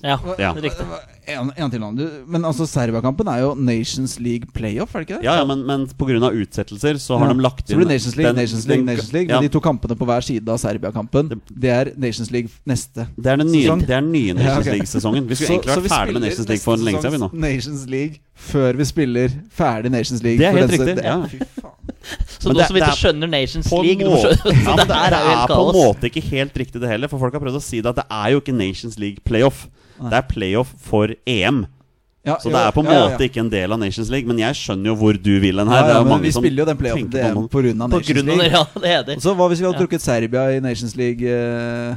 Ja, Ja. riktig. En, en til. Du, men altså, Serbia-kampen er jo Nations League playoff, er det ikke det? Ja, ja, men, men pga. utsettelser så har Ja. de lagt inn Så blir det Nations League, den- Nations League, Nations League. ja, Men de to kampene på hver side av Serbia-kampen, det er Nations League neste. Det er den nye, sesong. det er den nye Nations Ja, ok. League-sesongen. Vi skulle egentlig vært ferdig med Nations League for en lenge siden. vi nå Nations League før vi spiller ferdig Nations League. Det er for helt den riktig, det- ja. Fy faen. Så Men nå som vi ikke er- skjønner Nations League må... skjønner, ja, Det her er helt på en måte ikke helt riktig det heller, for folk har prøvd å si det at det er jo ikke Nations League playoff. Det er playoff for EM. Ja, Så det er på en ja, måte ja. ikke en del av Nations League. Men jeg skjønner jo hvor du vil hen her. Ja, Det er men mange vi som spiller jo den playoffen av Nations grunn av League. Ja, det er det. Så Hva hvis vi hadde Ja. trukket Serbia i Nations League eh,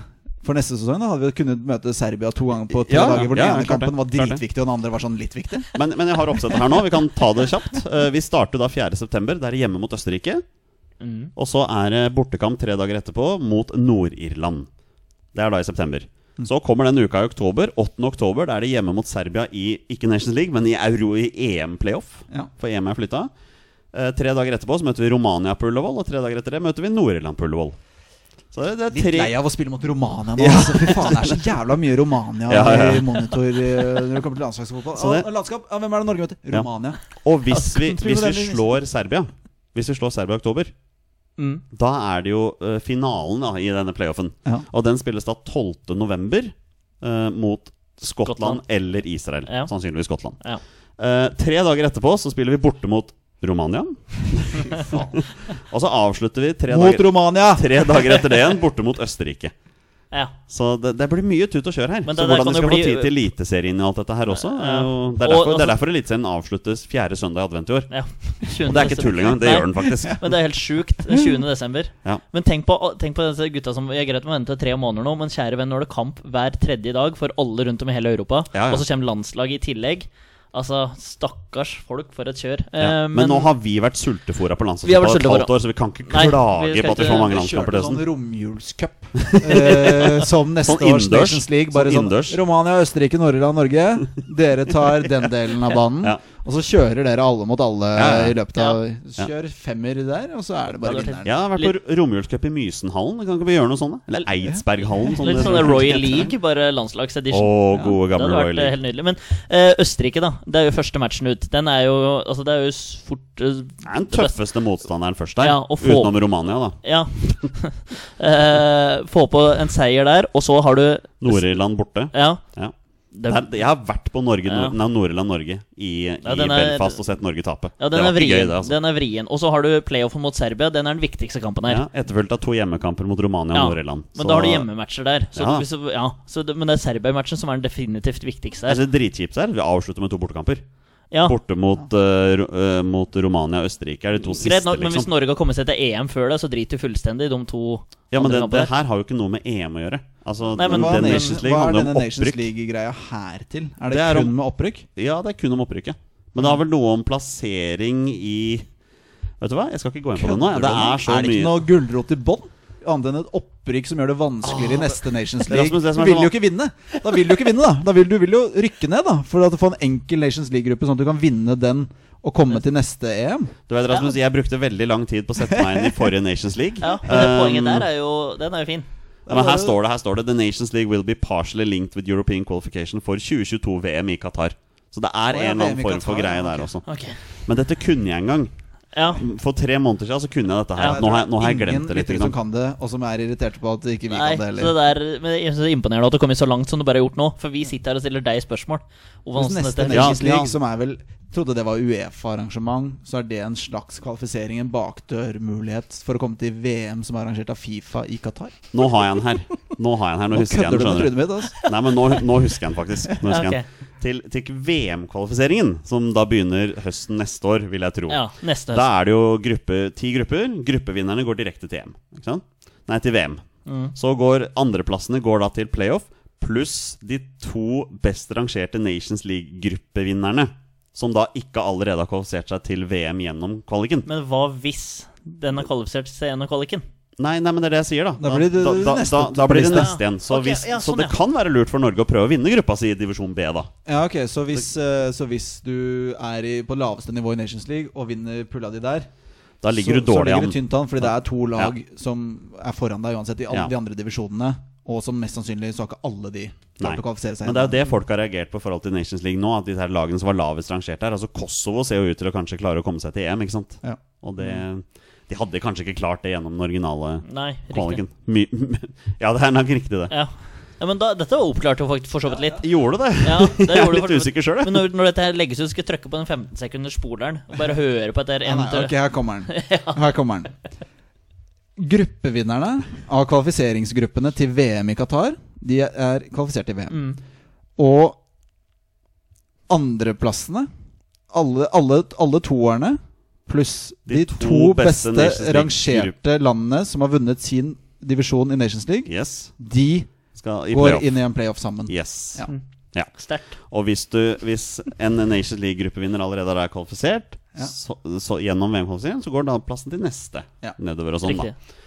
for neste sesong? Da hadde vi kunnet møte Serbia to ganger på tre Ja, dager, hvor den ene kampen var dritviktig, og den andre var sånn litt viktig. Men, men jeg har oppsettet her nå. Vi kan ta det kjapt. Uh, Vi starter da 4.9. Det er hjemme mot Østerrike. Mm. Og så er det bortekamp tre dager etterpå mot Nord-Irland. Det er da i september. Så kommer den uka i oktober. 8. oktober Da er det hjemme mot Serbia i ikke Nations League, men i Euro i EM-playoff. Ja. For EM er flytta. Eh, tre dager etterpå så møter vi Romania på Ullevål, og tre dager etter det møter vi Nord-Irland på Ullevål. Så det, det er Litt lei av å spille mot Romania nå. Ja. Altså, fy faen, det er så jævla mye Romania Ja, ja, i monitor eh, når det kommer til landslagsfotball. Det- landskap, ja, hvem er det Norge møter? Romania. Og hvis vi, hvis vi slår Serbia Hvis vi slår Serbia i oktober, Mm. da er det jo uh, finalen da, i denne playoffen. Ja. Og den spilles da 12. november eh, mot Skottland, Skottland. eller Israel. Ja. Sannsynligvis Skottland. Ja. Uh, tre dager etterpå så spiller vi borte mot Romania. og så avslutter vi tre Mot dager, Romania! tre dager etter det igjen borte mot Østerrike. Ja. Så det, det blir mye tut og kjør her. Men det så hvordan vi skal bli... få tid til Eliteserien og alt dette her også ja. og Det er derfor, det altså- er derfor Eliteserien avsluttes fjerde søndag i advent i år. ja. Og det er ikke tull engang. Det Nei. gjør den faktisk. Men det er helt sjukt. 20. desember. Ja. Men tenk på, tenk på disse gutta som Jeg er greit å vente tre måneder nå, men kjære venn, nå er det kamp hver tredje dag for alle rundt om i hele Europa. Og så kommer landslaget i tillegg. Altså, stakkars folk, for et kjør. Ja. Eh, Men, nå har vi vært sultefòra på Vi landslagsfotball et halvt år, så vi kan ikke klage på at vi får mange Vi landskamper kjørte til sånn romjulscup eh, som neste Sånn års. Nations League. Bare sånn, sånn Romania, Østerrike, Nord-Irland, Norge. Dere tar den delen av banen. Ja. Og så kjører dere alle mot alle Ja, ja. i løpet av Ja. Kjør femmer der, og så er det bare Ja, vinneren. Jeg har vært på romjulscup i Mysenhallen. Kan ikke vi gjøre noe sånt? Eller Eidsberghallen. som Litt sånn Royal League, bare landslagsedition. Å, gode Det gamle hadde Royal vært eh, League. helt nydelig. Men uh, Østerrike, da. Det er jo første matchen ut. Den er jo Altså, det er jo fort uh, Det er den tøffeste motstanderen først der. Ja, få- Utenom Romania, da. Ja. uh, få på en seier der, og så har du Nord-Irland borte. Ja. Ja. Der, jeg har vært på Norge, Ja. Nord- nei, Nord-Irland-Norge i, i Ja, den er- Belfast og sett Norge tape. ja, den er vrien. gøy, det. altså Den er vrien. Og så har du playoffen mot Serbia. Den er den viktigste kampen her. ja, Etterfulgt av to hjemmekamper mot Romania og Nord-Irland. Men da har du hjemmematcher der. Så så det, men det er Serbia-matchen som er den definitivt viktigste her. det er dritkjipt her. Vi avslutter med to bortekamper. Ja, Borte mot, uh, mot Romania og Østerrike er de to Greit siste, nok, men hvis liksom. Norge har kommet seg til EM før det, så driter du fullstendig i de to Ja, men det, det her har jo ikke noe med EM å gjøre. Altså, Nei, men Hva, det Nations League hva er denne om Nations. League-greia her til? Er det, Det er kun om- med opprykk? Ja, det er kun om opprykket. Men det har vel noe om plassering i Vet du hva, jeg skal ikke gå inn på det nå. Det er så er det ikke mye noe gulrot i bånn? Annet enn et opprykk som gjør det vanskeligere i neste Nations League. Rasmus, Du vil jo ikke vinne! Da vil du ikke vinne, da. da vil du vil jo rykke ned, da. For du får en enkel Nations League-gruppe, sånn at du kan vinne den og komme til neste EM. Du vet, Rasmus, jeg brukte veldig lang tid på å sette meg inn i forrige Nations League. Ja, men poenget Um, der er jo Den er jo fin. Ja, men her står det, her står det The Nations League will be partially linked with European qualification for 2022-VM i Qatar. Så det er oh, ja, en eller annen form for greie der okay. også. Okay. Men dette kunne jeg en gang. Ja. For tre måneder siden så kunne jeg dette her. Ja, nå, har jeg, nå har jeg glemt det litt. Ingen som kan det, og som er irriterte på at ikke vi Nei, kan det så det heller. der Men jeg synes det er imponerende at du kom så langt som du bare har gjort nå. For vi sitter her og stiller deg spørsmål. Hvordan neste Nations League, som er vel Trodde det var Uefa-arrangement, så er det en slags kvalifisering, en bakdørmulighet for å komme til VM som er arrangert av Fifa i Qatar. Nå har jeg den her. Nå har jeg den her, nå Nå husker jeg den. skjønner du? mitt, altså. Nei, men nå, nå husker jeg den faktisk. Nå husker jeg Ja, den. Til, til VM-kvalifiseringen, som da begynner høsten neste år, vil jeg tro. Ja, neste høst. Da er det jo gruppe, ti grupper. Gruppevinnerne går direkte til EM. Ikke sant? Nei, til VM. Mm. Så går andreplassene går da til playoff, pluss de to best rangerte Nations League-gruppevinnerne. Som da ikke allerede har kvalifisert seg til VM gjennom kvaliken. Men hva hvis den har kvalifisert seg gjennom kvaliken? Nei, nei, men det er det jeg sier, da. Da blir det da, da, neste da, da blir det neste igjen. Så, okay, hvis, ja, så sånn, det ja. kan være lurt for Norge å prøve å vinne gruppa si i divisjon B, da. Ja, ok, Så hvis, eh, så hvis du er i, på laveste nivå i Nations League og vinner pulla di der, Da ligger så, du dårlig så ligger an. du tynt an, fordi det er to lag som er foran deg uansett i alle Ja. de andre divisjonene. Og som mest sannsynlig så har ikke alle de klart Nei. å kvalifisere seg. Men det er jo det folk har reagert på i forhold til Nations League nå. At de her lagene som var lavest rangert her Altså Kosovo ser jo ut til å kanskje klare å komme seg til EM, ikke sant? Ja. Og det De hadde kanskje ikke klart det gjennom den originale Nei, kvaliken. My, ja, det er nok riktig, det. Ja. ja, men da, dette oppklarte jo for så vidt litt. Gjorde det? Ja, det jeg er litt usikker sjøl, Men når, når dette her legges ut, skal jeg trykke på den 15 sekunders spoleren og bare høre på etter Ja, nei, ok, her kommer den. Her kommer den. Gruppevinnerne av kvalifiseringsgruppene til VM i Qatar, de er kvalifisert til VM. Mm. Og andreplassene, alle, alle, alle toerne, pluss de, De to, to beste beste, rangerte landene som har vunnet sin divisjon i Nations League, Yes. de Skal i går inn i en playoff sammen. Yes. Ja. Ja. Sterkt. Og hvis, du, hvis en Nations League-gruppevinner allerede er kvalifisert Ja. så, så gjennom VM-kvalifiseringen, så går da plassen til neste Ja. nedover og sånn, da.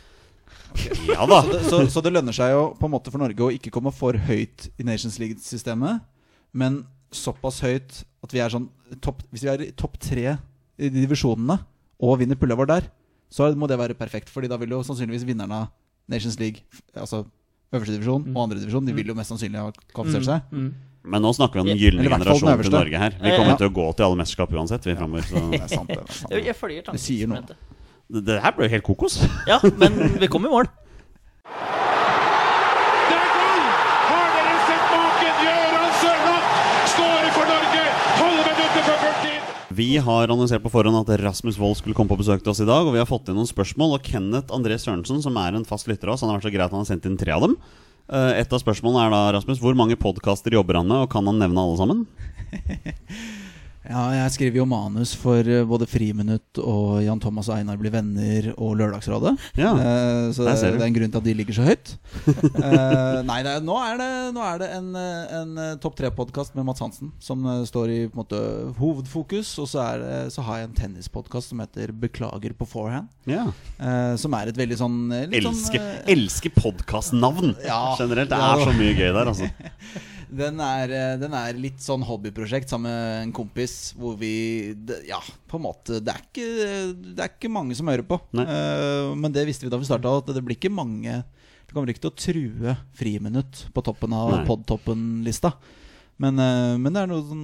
Ja da. Så det, så, så det lønner seg jo på en måte for Norge å ikke komme for høyt i Nations League-systemet, men såpass høyt at vi er sånn topp, Hvis vi er i topp tre i de divisjonene og vinner pullover der, så må det være perfekt. Fordi da vil jo sannsynligvis vinnerne av Nations League, altså øverste divisjon og andre divisjon, de vil jo mest sannsynlig ha kvalifisert seg. Mm. Men nå snakker vi om den gylne generasjonen til. Norge her. Vi kommer ja. til å gå til alle mesterskap uansett, vi framover. Så Det er sant, det. Er sant. Jeg, jeg følger Det sier noe. det, det her ble jo helt kokos. Ja, men vi kom i mål. Det er gull! Har dere sett maken? Gøran Sørloth skårer for Norge! 12 minutter før fulltid! Vi har annonsert på forhånd at Rasmus Wold skulle komme på besøk til oss i dag, og vi har fått inn noen spørsmål. Og Kenneth André Sørensen, som er en fast lytter av oss, han har vært så greit han har sendt inn tre av dem. Eh, Et av spørsmålene er da, Rasmus, hvor mange podkaster jobber han med, og kan han nevne alle sammen? Ja, jeg skriver jo manus for eh, både Friminutt og Jan Thomas og Einar blir venner og Lørdagsrådet. Ja, uh, så det, det er en grunn til at de ligger så høyt. uh, nei, er, nå er det, nå er det en, en topp tre-podkast med Mats Hansen som står i måte hovedfokus. Og så, det, så har jeg en tennispodkast som heter Beklager på forehand. Ja. Uh, som er et veldig sånn litt Elsker, sånn, eh, elsker podkastnavn Ja. generelt. Det er så mye gøy der, altså. Den er, eh, den er litt sånn hobbyprosjekt sammen med en kompis. Hvor vi Ja, på en måte Det er ikke, det er ikke mange som hører på. Eh, men det visste vi da vi starta, at det blir ikke mange Det kommer ikke til å true friminutt på toppen av podtoppen-lista. Men, eh, men det er noe som,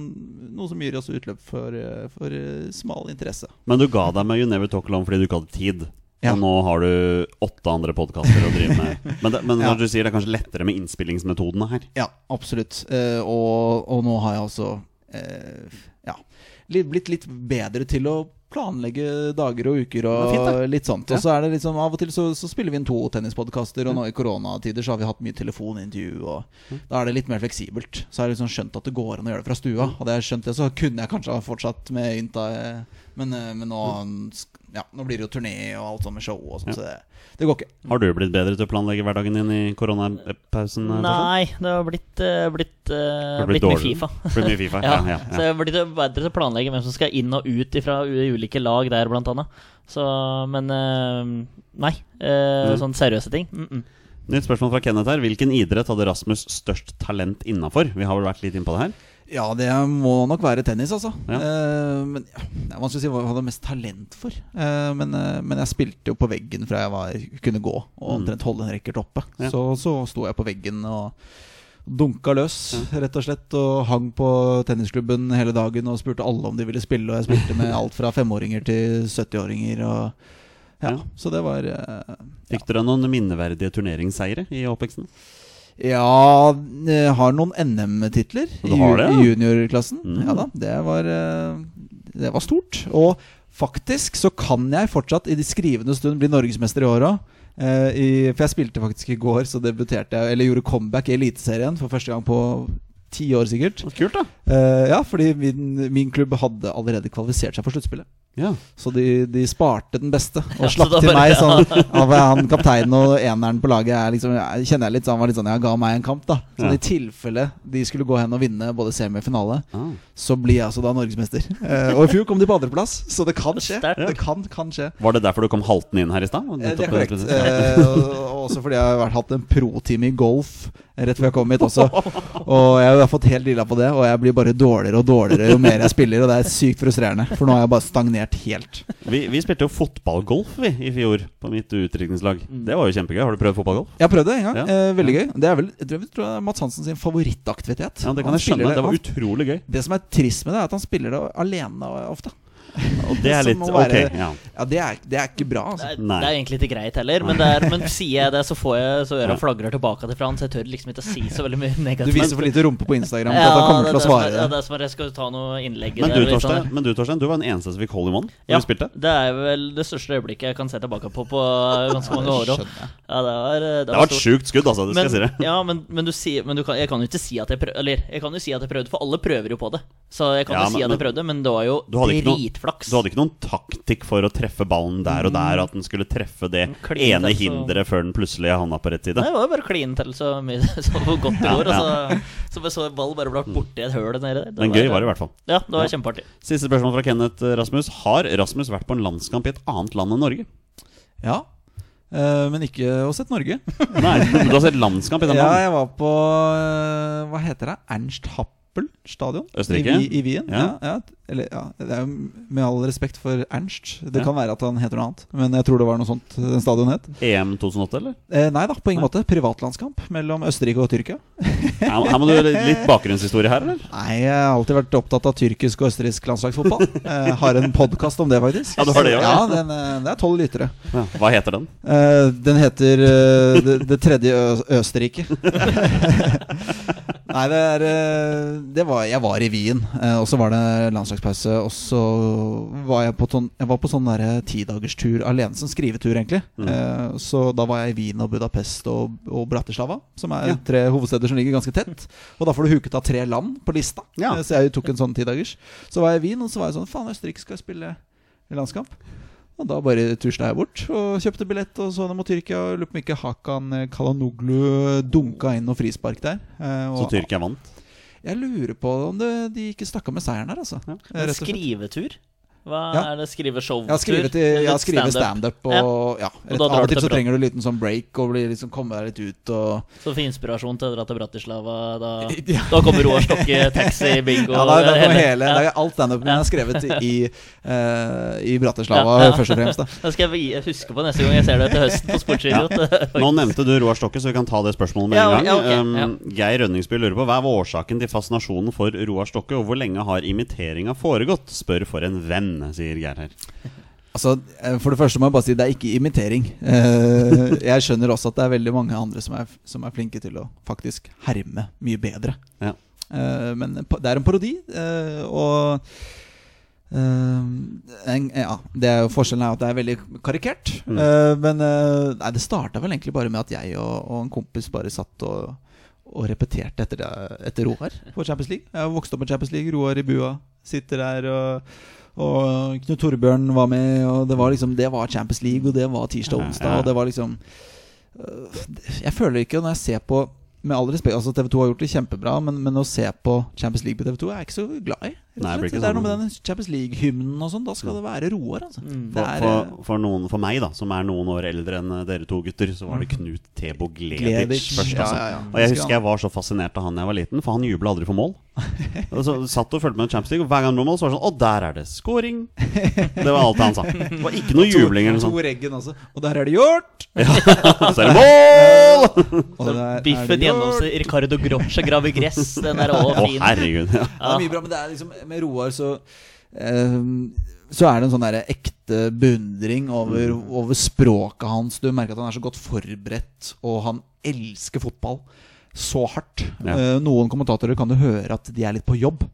noe som gir oss utløp for, for smal interesse. Men du ga deg med You Never Talk Alone fordi du ikke hadde tid. Ja. Og nå har du åtte andre podkaster å drive med. Men, det, men Ja. når du sier det er kanskje lettere med innspillingsmetodene her. Ja, absolutt. Uh, og, og nå har jeg altså uh, ja, blitt litt bedre til å planlegge dager og uker og fint, litt sånt. Og så er det liksom av og til så, så spiller vi inn to tennispodkaster, og nå i koronatider så har vi hatt mye telefonintervju, og da er det litt mer fleksibelt. Så har jeg liksom skjønt at det går an å gjøre det fra stua. Hadde jeg skjønt det, så kunne jeg kanskje ha fortsatt med Ynta, eh, men, eh, men nå, ja, nå blir det jo turné og alt sånt med show og sånn, Ja. så det, det går ikke. Har du blitt bedre til å planlegge hverdagen din i koronapausen? Nei, det har blitt, uh, blitt, uh, Har du blitt mye? Fifa. Blitt mye FIFA, Ja, ja, ja, Så jeg har blitt bedre til å planlegge hvem som skal inn og ut fra ulike lag der, blant annet. Så, men uh, Nei. eh, Mm. Sånne seriøse ting. Mm -mm. Nytt spørsmål fra Kenneth her. Hvilken idrett hadde Rasmus størst talent innafor? Vi har vel vært litt inne på det her. Ja, det må nok være tennis, altså. Ja. Uh, men ja, Det er vanskelig å si hva jeg hadde mest talent for. Uh, men, uh, men jeg spilte jo på veggen fra jeg var, kunne gå og Mm. omtrent holde en racket oppe. Ja. Så, så sto jeg på veggen og dunka løs, rett og slett. Og hang på tennisklubben hele dagen og spurte alle om de ville spille. Og jeg spilte med alt fra femåringer til 70-åringer. Og ja. Så det var Fikk dere noen minneverdige turneringsseire i oppveksten? Ja, jeg har noen NM-titler i, ja? juniorklassen. Mm. Ja da, det var, eh, det var stort. Og faktisk så kan jeg fortsatt i de skrivende stund bli norgesmester i år òg. for jeg spilte faktisk i går, så debuterte jeg Eller gjorde comeback i Eliteserien for første gang på ti år, sikkert. Kult, da. Eh, ja, fordi min, min klubb hadde allerede kvalifisert seg for sluttspillet. Ja. Så de, de sparte den beste og slapp ja, til bare- meg. Sånn, av han Kapteinen og eneren på laget er liksom, jeg kjenner jeg litt Han var litt sånn Ja, ga meg en kamp, da. Sånn Ja. I tilfelle de skulle gå hen og vinne både semi og finale, Ah. så blir jeg altså da norgesmester. Eh, og i fjor kom de på andreplass, så det kan skje. Det kan, kan skje. Var det derfor du kom haltende inn her i stad? Eh, Det er korrekt. Eh, og, og også fordi jeg har hatt en pro-time i golf rett før jeg kom hit også. Og jeg har fått helt lilla på det, og jeg blir bare dårligere og dårligere jo mer jeg spiller. Og det er sykt frustrerende, for nå har jeg bare stagnert helt. Vi, vi spilte jo fotballgolf vi, i fjor på mitt utdrikningslag. Det var jo kjempegøy. Har du prøvd fotballgolf? Jeg har prøvd det en gang. Ja. Eh, veldig gøy. Det er vel jeg tror, jeg tror er Mats Hansen sin favorittaktivitet. Ja, Det kan jeg skjønne. Det, Det var utrolig gøy. det som er trist med det, er at han spiller det alene ofte. Og det er litt ok. Ja. Ja, det er, det er ikke bra, Det altså. er, det er egentlig ikke greit heller, men, det er, men sier jeg det, så får jeg Så øra Ja. flagrer tilbake til Frans. Jeg tør liksom ikke å si så veldig mye negativt. Du viser for lite rumpe på Instagram til at han kommer til å svare Ja, det. det er som at jeg skal ta noe innlegg Men, du, Torsten, Torstein, men du Torstein, du var den eneste som fikk hold i one da Ja, du spilte. det er vel det største øyeblikket jeg kan se tilbake på på ganske mange år. jeg. Ja, det var, det Det var et sjukt skudd, altså. Det skal men, jeg si det. ja, men, men, du men du kan, jeg kan jo ikke si at jeg prøvde Eller jeg kan jo si at jeg prøvde, for alle prøver jo på det. Så jeg kan Ja, jo si at jeg prøvde, men det var jo dritflaks. Du hadde ikke noen taktikk for å treffe ballen der og der, at den skulle treffe det ene hinderet før den plutselig havna på rett side? Nei, det var jo bare klin til så mye så godt det Ja, går. Og så, så ball bare ble borti et høl nede der. Det Men gøy var det i hvert fall. Ja, det var Ja. kjempeartig. Siste spørsmål fra Kenneth eh, Rasmus. Har Rasmus vært på en landskamp i et annet land enn Norge? Ja. Eh, men ikke hos sett Norge. Nei, du har sett landskamp i den Ja, jeg var på eh, Hva heter det? Ernst Happel stadion? Østerrike? I, i Wien. Ja. Ja. Ja, eller, ja, det er jo med all respekt for Ernst. Det Ja. kan være at han heter noe annet, men jeg tror det var noe sånt den stadion het. EM 2008, eller? Eh, nei da, på ingen Nei. måte. Privatlandskamp mellom Østerrike og Tyrkia. Her, her må du litt bakgrunnshistorie her, eller? Nei, jeg har alltid vært opptatt av tyrkisk og østerriksk landslagsfotball. Jeg har en podkast om det, faktisk. Ja, du har det ja. Ja, den, eh, det er tolv lyttere. Ja, hva heter den? Eh, den heter uh, det, det tredje Ø Østerrike. Nei, det er eh, det var, Jeg var i Wien, eh, og så var det landslagspause. Og så var jeg på, ton, jeg var på sånn tidagerstur alene, som skrivetur, egentlig. Mm. Så da var jeg i Wien og Budapest og, og Bratislava, som er Ja. tre hovedsteder som ligger ganske tett. Og da får du huket av tre land på lista. Ja. Eh, Så jeg tok en sånn tidagers. Så var jeg i Wien, og så var jeg sånn Faen, Østerrike skal spille i landskamp. Og da bare tusla jeg bort og kjøpte billett og så dem mot Tyrkia. Og Lurer på om ikke Hakan Kalanoglu dunka inn noe frispark der. Eh, Så Tyrkia vant. jeg lurer på om det, de ikke stakk av med seieren her, altså. Ja. Rett og slett. Skrivetur? Hva Ja. er det? Skrive show? Ja, skrive, Stand-up. standup og ja. Og Av og til så trenger du en liten sånn break og blir liksom komme deg litt ut og Så for inspirasjon til å dra til Bratislava, da, Ja. da kommer Roar Stokke, taxi, bingo Ja, da, da hele- hele Det er alt standupen jeg har skrevet i, uh, i Bratislava, Ja, ja. først og fremst. da Da skal jeg huske på neste gang jeg ser deg til høsten på Sportsidiot. Nå nevnte du Roar Stokke, så vi kan ta det spørsmålet med Ja, en gang. ja, ok, Um, Geir Rønningsby lurer på hva er årsaken til fascinasjonen for Roar Stokke, og hvor lenge har imiteringa foregått? Spør for en venn, sier Geir her. Altså, eh, For det første må jeg bare si det er ikke imitering. Eh, Jeg skjønner også at det er veldig mange andre som er, som er flinke til å faktisk herme mye bedre. Ja. Eh, Men det er en parodi, og ja, det er jo Forskjellen er at det er veldig karikert. Mm. Men nei, det starta vel egentlig bare med at jeg og, og en kompis bare satt og, og repeterte etter, etter Roar på Champions League. Jeg har vokst opp med Champions League. Roar i bua sitter der. og og Knut Torbjørn var med, og det var liksom Det var Champions League, og det var tirsdag og onsdag, og det var liksom øh, Jeg føler ikke, når jeg ser på Med all respekt, altså TV 2 har gjort det kjempebra, men, men å se på Champions League på TV 2 er jeg ikke så glad i. Nei, det det er sånn. noe med den Champions League-hymnen og sånn. Da skal det være roer, altså. Mm. For, er, for, for, noen, for meg, da, som er noen år eldre enn dere to gutter, så var det Knut Tebo Gleditsch først. Altså. ja, ja. Og jeg husker jeg var så fascinert av han da jeg var liten, for han jubla aldri for mål. Og så satt og fulgte med Champions League, og hver gang det var mål, så var det sånn Å, der er det scoring! Det var alt han sa. Det var ikke noe jubling eller noe sånt. To reggen også. Og der er det gjort! Så er det mål! Og der er Biffen hos Ricardo Groche grave gress. Den er òg Å, fin. herregud. Ja. Det er mye bra, men det er liksom Med Roar så ehm, Så er det en sånn der ekte beundring over, over språket hans. Du merker at han er så godt forberedt, og han elsker fotball så hardt. Ja. Eh, noen kommentatorer kan du høre at de er litt på jobb.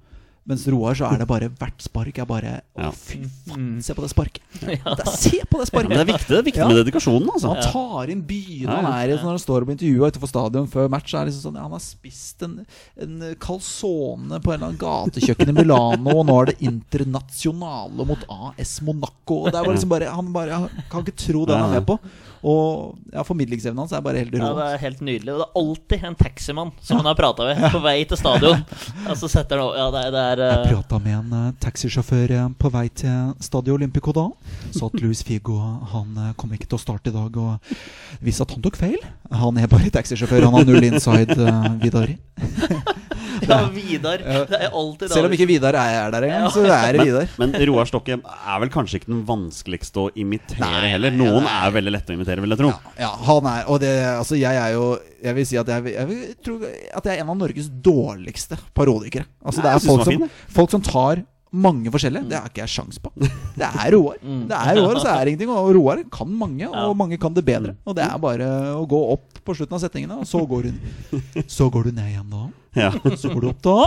Mens Roar så er det bare hvert spark er bare Å, Ja. fy faen, se på det sparket! Det er- Se på det sparket! Det er viktig, det er viktig Ja. med dedikasjonen, altså. Han tar inn byene Ja, han er i Når han står og blir intervjua utenfor stadion før match. Så er det liksom sånn, ja, Han har spist en, en calzone på en eller annen gatekjøkken i Milano, og nå er det Internasjonale mot AS Monaco. Og det er bare liksom bare Han bare kan ikke tro det han er med på. Og ja, formidlingsevnen hans er bare helt Ja, det er helt nydelig. Og det er alltid en taximann som han har prata med på vei til stadion. Og så setter han Ja, det er, det er Jeg eh, prata med en uh, taxisjåfør eh, på vei til Stadio Olympico da. Sa at Luis Figo han kom ikke til å starte i dag, og viste at han tok feil. Han er bare taxisjåfør. Han har null inside, uh, Vidar. ja, Vidar. Det er alltid Selv om ikke Vidar er der engang, så er det Vidar. Men Roar Stokke er vel kanskje ikke den vanskeligste å imitere heller. Noen er veldig lette å imitere, vil jeg tro. Ja, han er Og det, altså, jeg er jo Jeg vil si at jeg, jeg vil tro at jeg er en av Norges dårligste parodikere. Altså, det er folk som, folk som tar mange forskjellige. Det har ikke jeg sjans på. Det er Roar. Det er Roar, og så er det ingenting. Og Roar kan mange, og mange kan det bedre. Og det er bare å gå opp på slutten av setningene, og så går hun Så går du ned igjen da. Ja. Så går du opp da.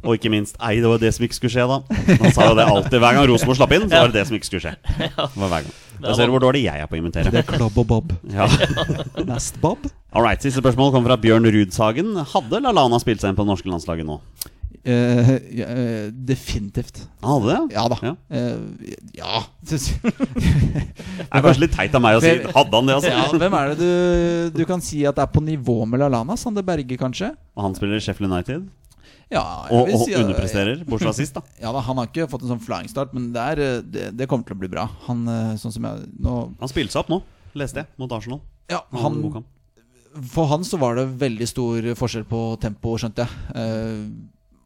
Og ikke minst Ei, det var det som ikke skulle skje, da. Han sa jo det alltid. Hver gang Rosenborg slapp inn, så var det det som ikke skulle skje. Det var hver gang. Da ser du hvor dårlig jeg er på å Det er klabb og bob. Ja. Nest bob. All right, Siste spørsmål kommer fra Bjørn Rudshagen. Hadde Lallana spilt seg inn på det norske landslaget nå? Ja, eh, definitivt. Han hadde det? Ja da. Ja. Uh, ja. Det er kanskje litt teit av meg å si. Hadde han det, altså? Ja, hvem er det du, du kan si at er på nivå med LaLana? Sander Berge, kanskje? Og han spiller i Sheffield United Ja, og, og si underpresterer, bortsett fra sist, da. Ja da, Han har ikke fått en sånn flying start, men det, er, det, det kommer til å bli bra. Han sånn som jeg nå Han spilte seg opp nå, leste jeg, mot Arsenal. Ja, Han, han. For han så var det veldig stor forskjell på tempo, skjønte jeg. Eh,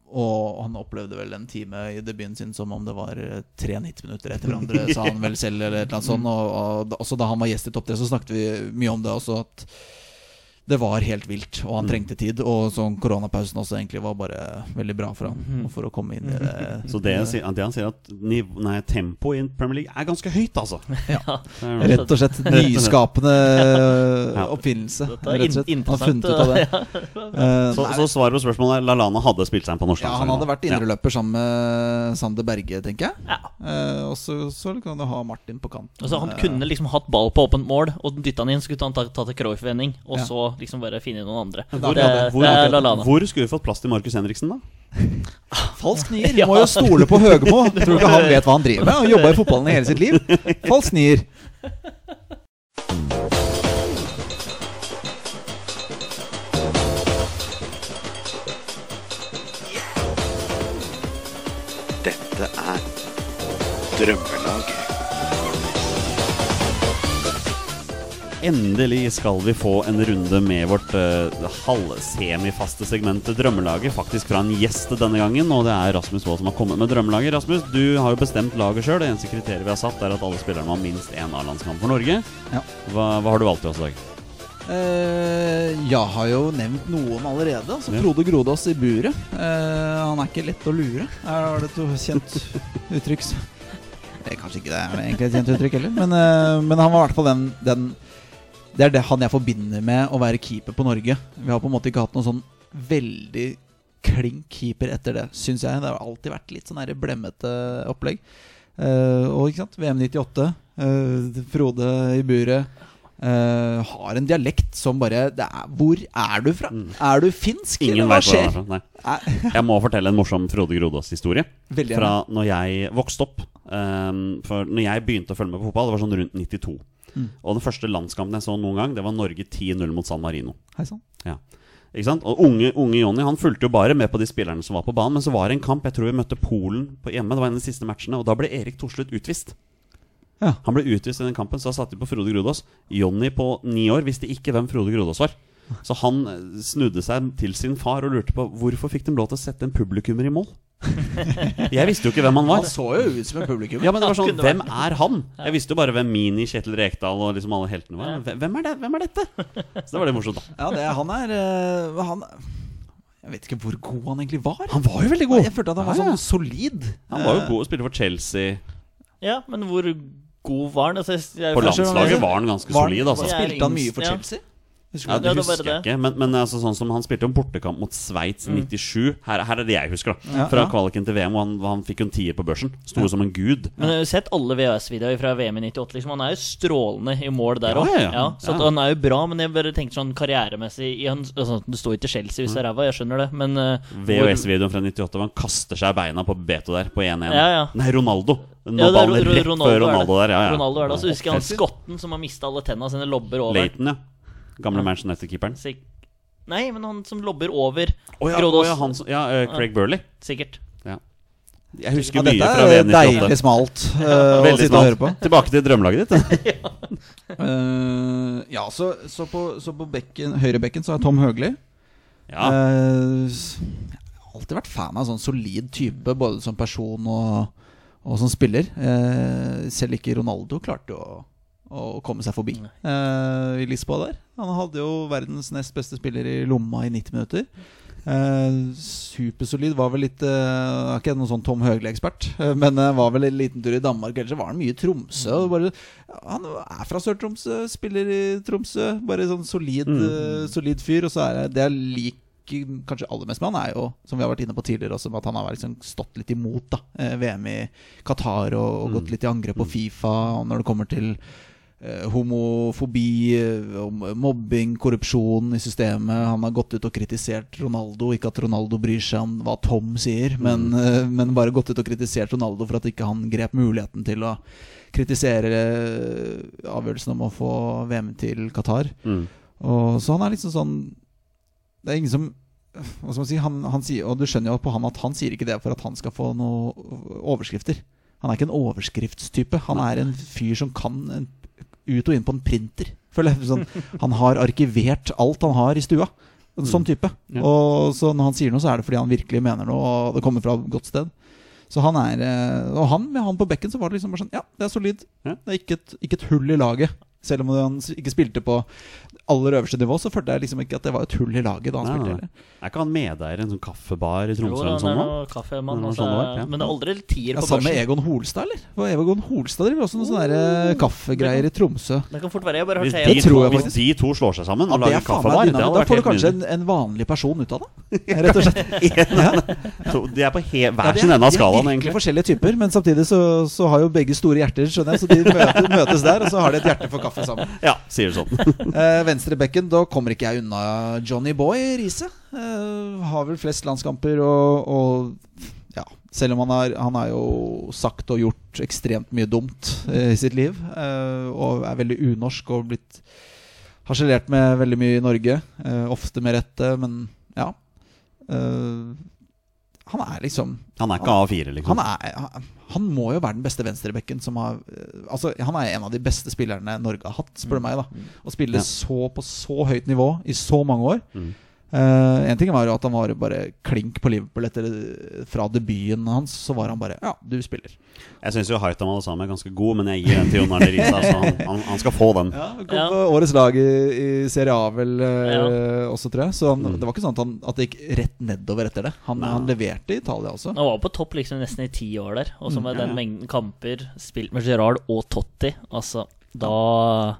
og han opplevde vel en time i debuten sin som om det var eh, tre 90 minutter etter hverandre, sa han vel selv, eller et eller annet sånt. Og, og også da han var gjest i Topp 3, så snakket vi mye om det også, at det var helt vilt, og Mm. han trengte tid. Og sånn koronapausen også egentlig var bare veldig bra for Mm. han. For å komme inn i det. Så det, sier- det han sier at nei, tempoet i Premier League er ganske høyt, altså. Ja. Rett og slett nyskapende Ja. oppfinnelse. Rett og slett. Han har funnet ut av det. Eh, Så, så svaret på spørsmålet er Lallana hadde spilt seg inn på norsk ja, han hadde vært indreløper sammen med Sander Berge, tenker jeg. Ja. Eh, og så, så kan du ha Martin på kanten. Altså, han Eh, kunne liksom hatt ball på åpent mål, og dytta han inn, så kunne han tatt ta til Cruyff-vending, og Ja. Liksom bare finne noen andre. Hvor- Det, det, hvor, er hvor skulle vi fått plass til Markus Henriksen, da? Falsk nier. Du må jo stole på Høgemo. Tror du ikke han vet hva han driver med? Han jobba i fotballen i hele sitt liv. Falsk nier. Dette er Drømmelaget. Endelig skal vi få en runde med vårt uh, halvsemifaste segment Drømmelaget. Faktisk fra en gjest denne gangen, og det er Rasmus Wold som har kommet med Drømmelaget. Rasmus, du har jo bestemt laget sjøl. Det eneste kriteriet vi har satt, er at alle spillerne må ha minst én A-landskamp for Norge. Ja. Hva, hva har du valgt til oss i dag? Uh, jeg har jo nevnt noen allerede. Altså Ja. Frode Grodås i buret. Uh, han er ikke lett å lure. Er det et kjent uttrykk? Det er kanskje ikke det er egentlig et kjent uttrykk heller, men, eh, men han var i hvert fall den, den Det er det han jeg forbinder med å være keeper på Norge. Vi har på en måte ikke hatt noen sånn veldig klink keeper etter det, syns jeg. Det har alltid vært litt sånn blemmete opplegg. Uh, og ikke sant, VM 98, Uh, Frode i buret. Uh, har en dialekt som bare er, Hvor er du fra? Mm. Er du finsk? Ingen hva er skjer? fra. Jeg må fortelle en morsom Frode Grodås-historie. Fra når jeg vokste opp. Um, for når jeg begynte å følge med på fotball, det var sånn rundt 92. Mm. Og den første landskampen jeg så noen gang, det var Norge 10-0 mot San Marino. Hei sann. Ja. Ikke sant? Og unge, unge Jonny han fulgte jo bare med på de spillerne som var på banen. Men så var det en kamp, jeg tror vi møtte Polen på hjemme. Det var en av de siste matchene, og da ble Erik Thorslutt utvist. Ja. Han ble utvist i den kampen, så da satte de på Frode Grodås. Jonny på ni år visste ikke hvem Frode Grodås var. Så han eh, snudde seg til sin far og lurte på hvorfor fikk de lov til å sette en publikummer i mål. Jeg visste jo ikke hvem han var. Han så jo ut som en publikum. Ja, men det var sånn, Hvem er han? Jeg visste jo bare hvem Mini, Kjetil Rekdal og liksom alle heltene var. Hvem- er, det? hvem er dette? Så det var litt morsomt, da. Ja, det, han er eh, Han Jeg vet ikke hvor god han egentlig var. Han var jo veldig god. Jeg følte at han var sånn solid. Han var jo Eh, god og spilte for Chelsea. Ja, men hvor god var han? Altså, jeg, jeg, På landslaget var han ganske var- solid, altså. Spilte han mye for ja. Chelsea? Husker Ja, du det det husker jeg ikke, men, men altså, sånn som han spilte en bortekamp mot Sveits i 97 her, her er det jeg husker, da. Ja, Fra ja. kvaliken til VM, og han, han fikk jo en tier på børsen. Sto Ja. som en gud. Men jeg har jo sett alle VHS-videoer fra VM i 98. Liksom. Han er jo strålende i mål der òg. ja, ja. så han er jo bra, men jeg bare tenkte sånn karrieremessig i han, altså, Det står ikke Chelsea hvis det er ræva, jeg skjønner det, men uh, VHS-videoen fra 98 hvor han kaster seg i beina på Beto der, på 1-1. Ja, ja. Nei, Ronaldo. Nå Ja, det er ballen rett Ronaldo før er det. Ronaldo der. Ja, ja. Ronaldo er det. Så husker jeg han skotten som har mista alle tenna sine, lobber over. Leighton, ja. Gamle Manchester United-keeperen. Nei, men han som lobber over oh, ja, Grodås. Oh, ja, han som- ja, uh, Craig Burley. Sikkert. Ja. Jeg husker dette mye fra er VM deilig 98. smalt eh, å sitte og høre på. Tilbake til drømmelaget ditt. uh, ja, så, så på, så på bekken, høyrebekken så er Tom Høgli. Ja. Uh, alltid vært fan av sånn solid type, både som person og, og som spiller. Uh, selv ikke Ronaldo klarte å, å komme seg forbi uh, i Lisboa der. Han hadde jo verdens nest beste spiller i lomma i 90 minutter. Eh, supersolid. Var vel litt eh, er Ikke noen sånn Tom Høgli-ekspert, eh, men eh, var vel en liten tur i Danmark. Ellers var han mye i Tromsø. Bare, han er fra Sør-Tromsø, spiller i Tromsø. Bare sånn solid, Mm. solid fyr. Og så er det det jeg liker kanskje aller mest med han, er jo, som vi har vært inne på tidligere også, at han har liksom stått litt imot da VM i Qatar og, og gått Mm. litt i angrep på Fifa og når det kommer til homofobi, eh, mobbing, korrupsjon i systemet. Han har gått ut og kritisert Ronaldo. Ikke at Ronaldo bryr seg om hva Tom sier, men, mm. men bare gått ut og kritisert Ronaldo for at ikke han grep muligheten til å kritisere eh, avgjørelsen om å få VM til Qatar. Mm. Og så han er liksom sånn Det er ingen som Hva skal man si han, han sier, Og du skjønner jo på han at han sier ikke det for at han skal få noen overskrifter. Han er ikke en overskriftstype. Han er en fyr som kan en, ut og inn på en printer. Føler jeg sånn, Han har arkivert alt han har i stua. En sånn type. Ja. Og så når han sier noe, så er det fordi han virkelig mener noe, og det kommer fra et godt sted. Så han er eh, Og han med han på bekken, så var det liksom bare sånn Ja, det er solid. Ja. Det er ikke et, ikke et hull i laget. Selv om han ikke spilte på aller øverste nivå, så følte jeg liksom ikke at det var et hull i laget da han Nei, spilte. nei. Er ikke han medeier i en sånn kaffebar i Jo, Tromsø han eller er sånn noe kaffemann. Altså, sånn år, var, ja. Men det er aldri tier Ja, Sammen med. Egon Holstad, eller? For Egon Holstad driver også noen sånne der, eh, kaffegreier i Tromsø. Det kan fort være. Jeg har bare Hvis hørt de, to, jeg hvis de to slår seg sammen og lager er kaffebar. Da får du kanskje en, en vanlig person ut av det. Rett og slett. Ja. De er på he hver sin ende av er skalaen, egentlig. forskjellige typer, men samtidig så, så har jo begge store hjerter, skjønner jeg. Så de møtes, møtes der, og så har de et hjerte for kaffe sammen. Ja, sier du sånn. Eh, venstre bekken, da kommer ikke jeg unna Johnny Boy Riise. Uh, har vel flest landskamper og, og ja, selv om han har, han har jo sagt og gjort ekstremt mye dumt uh, i sitt liv, uh, og er veldig unorsk og blitt harselert med veldig mye i Norge, eh, ofte med rette, men ja. Eh, han er liksom Han er ikke A4, liksom. han, er, han, han må jo være den beste venstrebekken som har eh, Altså, han er en av de beste spillerne Norge har hatt, spør du meg. da Å spille Ja. så på så høyt nivå i så mange år. Mm. Eh, en ting var jo at han var bare klink på Liverpool etter fra debuten hans. Så var han bare Ja, du spiller. Jeg syns jo Haitam Alesam er ganske god, men jeg gir den til Jon Arne Riise. Altså, han, han, han skal få den. Ja, Kom Ja. på årets lag i, i Serie A vel eh, Ja. også, tror jeg. Så han, Mm. det var ikke sånn at, han, at det gikk rett nedover etter det. Han, leverte i Italia også. Han var på topp liksom nesten i ti år der. Og så med Mm, ja, den mengden kamper spilt med Gerard og Totti, altså da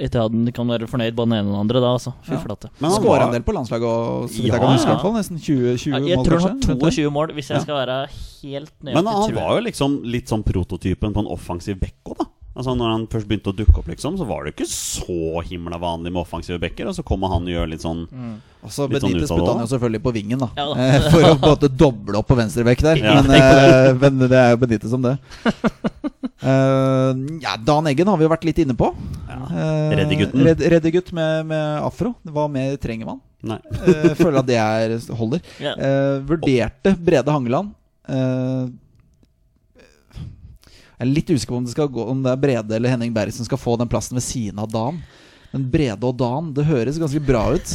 Etihad kan være fornøyd både den ene og den andre, da, altså. Fy Ja. flate. Men han Skåra en del på landslaget, og så vidt Ja, jeg kan huske. i hvert fall Nesten 20, 20 Ja, jeg mål, tror han kanskje. har 22 mål, hvis jeg Ja. skal være helt nøyaktig. Men han var jo liksom litt sånn prototypen på en offensiv bekk òg, da. Altså Når han først begynte å dukke opp, liksom så var det ikke så himla vanlig med offensive bekker. Og så kommer han og gjør litt sånn Og så Litt sånn Benitez ut putta han jo selvfølgelig på vingen, da. Ja da. Eh, For å på en måte doble opp på venstrebekk der. Ja, men, eh, men det er jo Benitez som det. Eh, ja, Dan Eggen har vi jo vært litt inne på. Uh, Reddy-gutten. Red, Reddy-gutt med, med afro. Hva mer trenger man? Nei. uh, føler at det er, holder. Yeah. Uh, vurderte Brede Hangeland. Eh, jeg er litt usikker på om det, skal gå, om det er Brede eller Henning Berg som skal få den plassen ved siden av Dan. Men Brede og Dan, det høres ganske bra ut.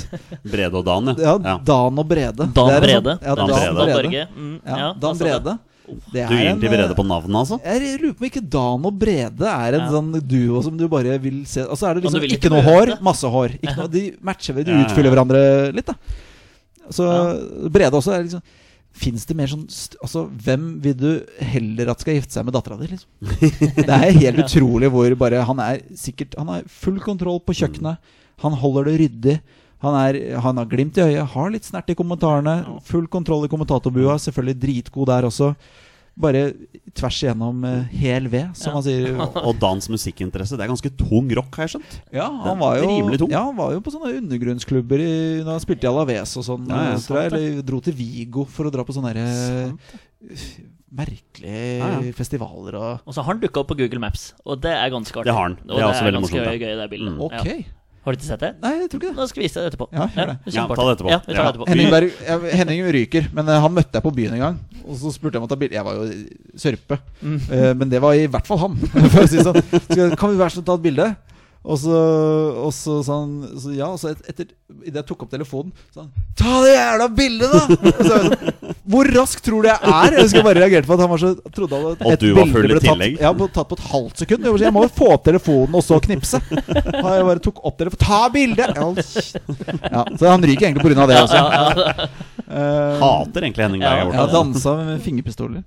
Brede og Dan, Ja, ja. Dan og Brede. Dan Brede. sånn- ja, Dan Dan, Brede. Dan Brede. Mm, Ja, ja, Dan Brede. Det Du gir den til en, Brede på navnet, altså? Jeg lurer på om ikke Dan og Brede er en Ja. sånn duo som du bare vil se Og så er det liksom ikke ikke noe hår, masse hår. Ikke noe, de matcher de Ja, ja, ja. utfyller hverandre litt, da. Så Brede også er liksom Fins det mer sånn Altså, hvem vil du heller at skal gifte seg med dattera di, liksom? Det er helt utrolig hvor bare Han er sikkert Han har full kontroll på kjøkkenet. Han holder det ryddig. Han, er, han har glimt i øyet, har litt snert i kommentarene. Full kontroll i kommentatorbua. Selvfølgelig dritgod der også. Bare tvers igjennom uh, hel ved, som Ja. man sier. Og Dans musikkinteresse, det er ganske tung rock, har jeg skjønt. Ja, han var jo, tung. ja, han var jo på sånne undergrunnsklubber i, når han spilte i Alaves og sånn. Ja, ja, sant eller dro til Vigo for å dra på sånne der, eh, merkelige Ja, ja. festivaler og Og så har han dukka opp på Google Maps, og det er ganske artig. Det har han. Det det er også veldig ganske morsomt, gøy, det bildet. Mm. Ok. Ja. Har du ikke sett det? Nei, jeg tror ikke det. Nå skal vi vise deg etterpå. Ja, gjør det. Ja, ta det etterpå. Ja, vi tar Ja. det etterpå. Henning, Berg, ja, Henning ryker, men eh, han møtte jeg på byen en gang. Og så spurte jeg om å ta bilde. Jeg var jo sørpe, Mm. Uh, men det var i hvert fall han. For å si sånn. Så, kan vi være så snill ta et bilde? Og så, og så sa han så ja, og så et, etter Idet jeg tok opp telefonen, sa han Ta det jævla bildet, da! Og så Hvor raskt tror du jeg er? Jeg husker jeg bare reagerte på at han var så trodde at Og et du var bilde ble tatt, tillegg. ja, tatt på et halvt sekund. Jeg må jo få opp telefonen og så knipse. Og jeg bare tok opp telefonen Ta bildet!' Ja, ja, så han ryker egentlig pga. det. Ja, Ja, ja. Eh, Hater egentlig Henning Berg Ja, jeg borte. dansa med fingerpistoler.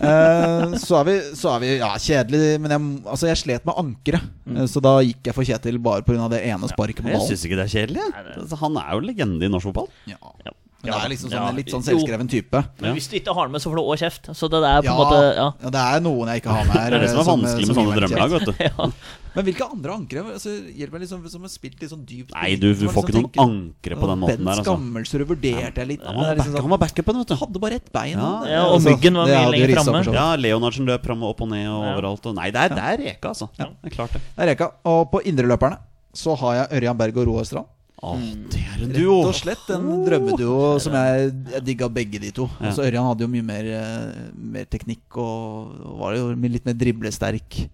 uh, så, er vi, så er vi Ja, kjedelig, men jeg, altså jeg slet med ankeret. Mm. Eh, så da gikk jeg for Kjetil bare pga. det ene sparket på Jeg ballen. syns ikke det er kjedelig. jeg. Altså, Han er jo legende i norsk fotball. Ja. Ja. Men det er liksom sånn, Ja. litt sånn selvskreven type. Men hvis du ikke har med, så får du òg kjeft. Så det er på en måte Ja. ja, det er noen jeg ikke har med her. Det er det som er som- vanskelig med sånne drømmelag. vet du ja. Men hvilke andre ankre? Altså, hjelper meg liksom som har spilt litt sånn dypt Nei, du, du får liksom ikke noen tenker- ankre på den måten der. Altså. Skammelsrud vurderte jeg litt. Han var, backup liksom back, sånn- han var backupen, vet du. hadde bare ett bein. Ja, Ja, og Myggen var mye lenger framme. Ja, Leonardsen løp fram og opp og ned og Ja. overalt. Og nei, det er, det er Reka, altså. Ja. Det er klart det. Det er Reka. Og på indreløperne så har jeg Ørjan Berg og Roar Strand. Å, det er en Rett og slett en drømmeduo som jeg, jeg digga begge de to. Ja. Altså Ørjan hadde jo mye mer, eh, mer teknikk og var jo litt mer driblesterk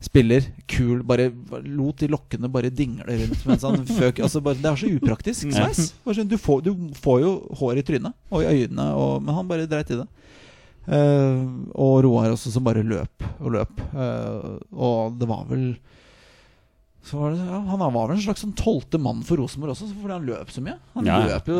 spiller. Kul. Bare lot de lokkene bare dingle rundt mens han føk. Altså bare, det er så upraktisk sveis. Sånn, Du, får- du får jo hår i trynet og i øynene, og, men han bare dreit i det. Uh, og Roar også, som bare løp og løp. Uh, og det var vel var det, ja, Han var vel en slags sånn tolvte mann for Rosenborg også, fordi han løp så mye. Han Ja, ja. løp jo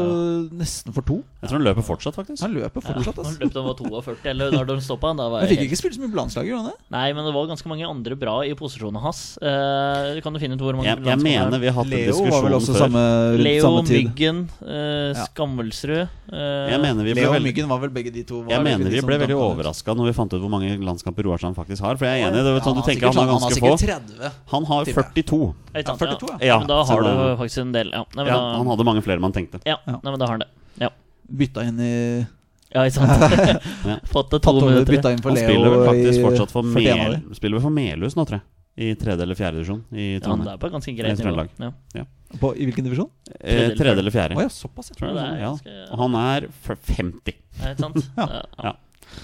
nesten for to. Jeg tror han løper fortsatt, faktisk. Han løper fortsatt. Han Altså. løp da han var 42, eller når de stoppa. Da var Han fikk helt- ikke spilt så mye på landslaget, gjorde han det? Nei, men det var ganske mange andre bra i posisjonen hans. Uh, kan du finne ut hvor mange Jeg, jeg mener vi har hatt en Leo var vel også før. samme, tid Leo, samme tid. Myggen, uh, Skammelsrud uh, Jeg mener vi ble Leo veldig Myggen var vel begge de to. var jeg mener vi ble veldig overraska når vi fant ut hvor mange landskamper Roarstrand faktisk har. For jeg er enig, det er sånn, du Ja, tenker han har sånn- ganske Han få. har sikkert 30. Han har tipper jeg. 42. Ikke 42, ja. Ja, men da har du faktisk en del. Ja, nei, men Ja, da, han hadde mange flere man tenkte. ja, Ja. Nei, men da har han det. Ja, Bytta inn i ja ikke sant. Fått det to minutter. bytta inn for Han spiller vel faktisk i fortsatt for, 41 Mel, spiller for Melhus nå, tror jeg. I tredje eller fjerde divisjon i Ja, han er på ganske greit nivå. Ja. Ja. På, I hvilken divisjon? Eh, Tredje eller fjerde. Oh, ja, såpass, jeg Tror Ja, det er ja. Og han er 50. Ja, Ikke sant? Ja. Ja. Ja.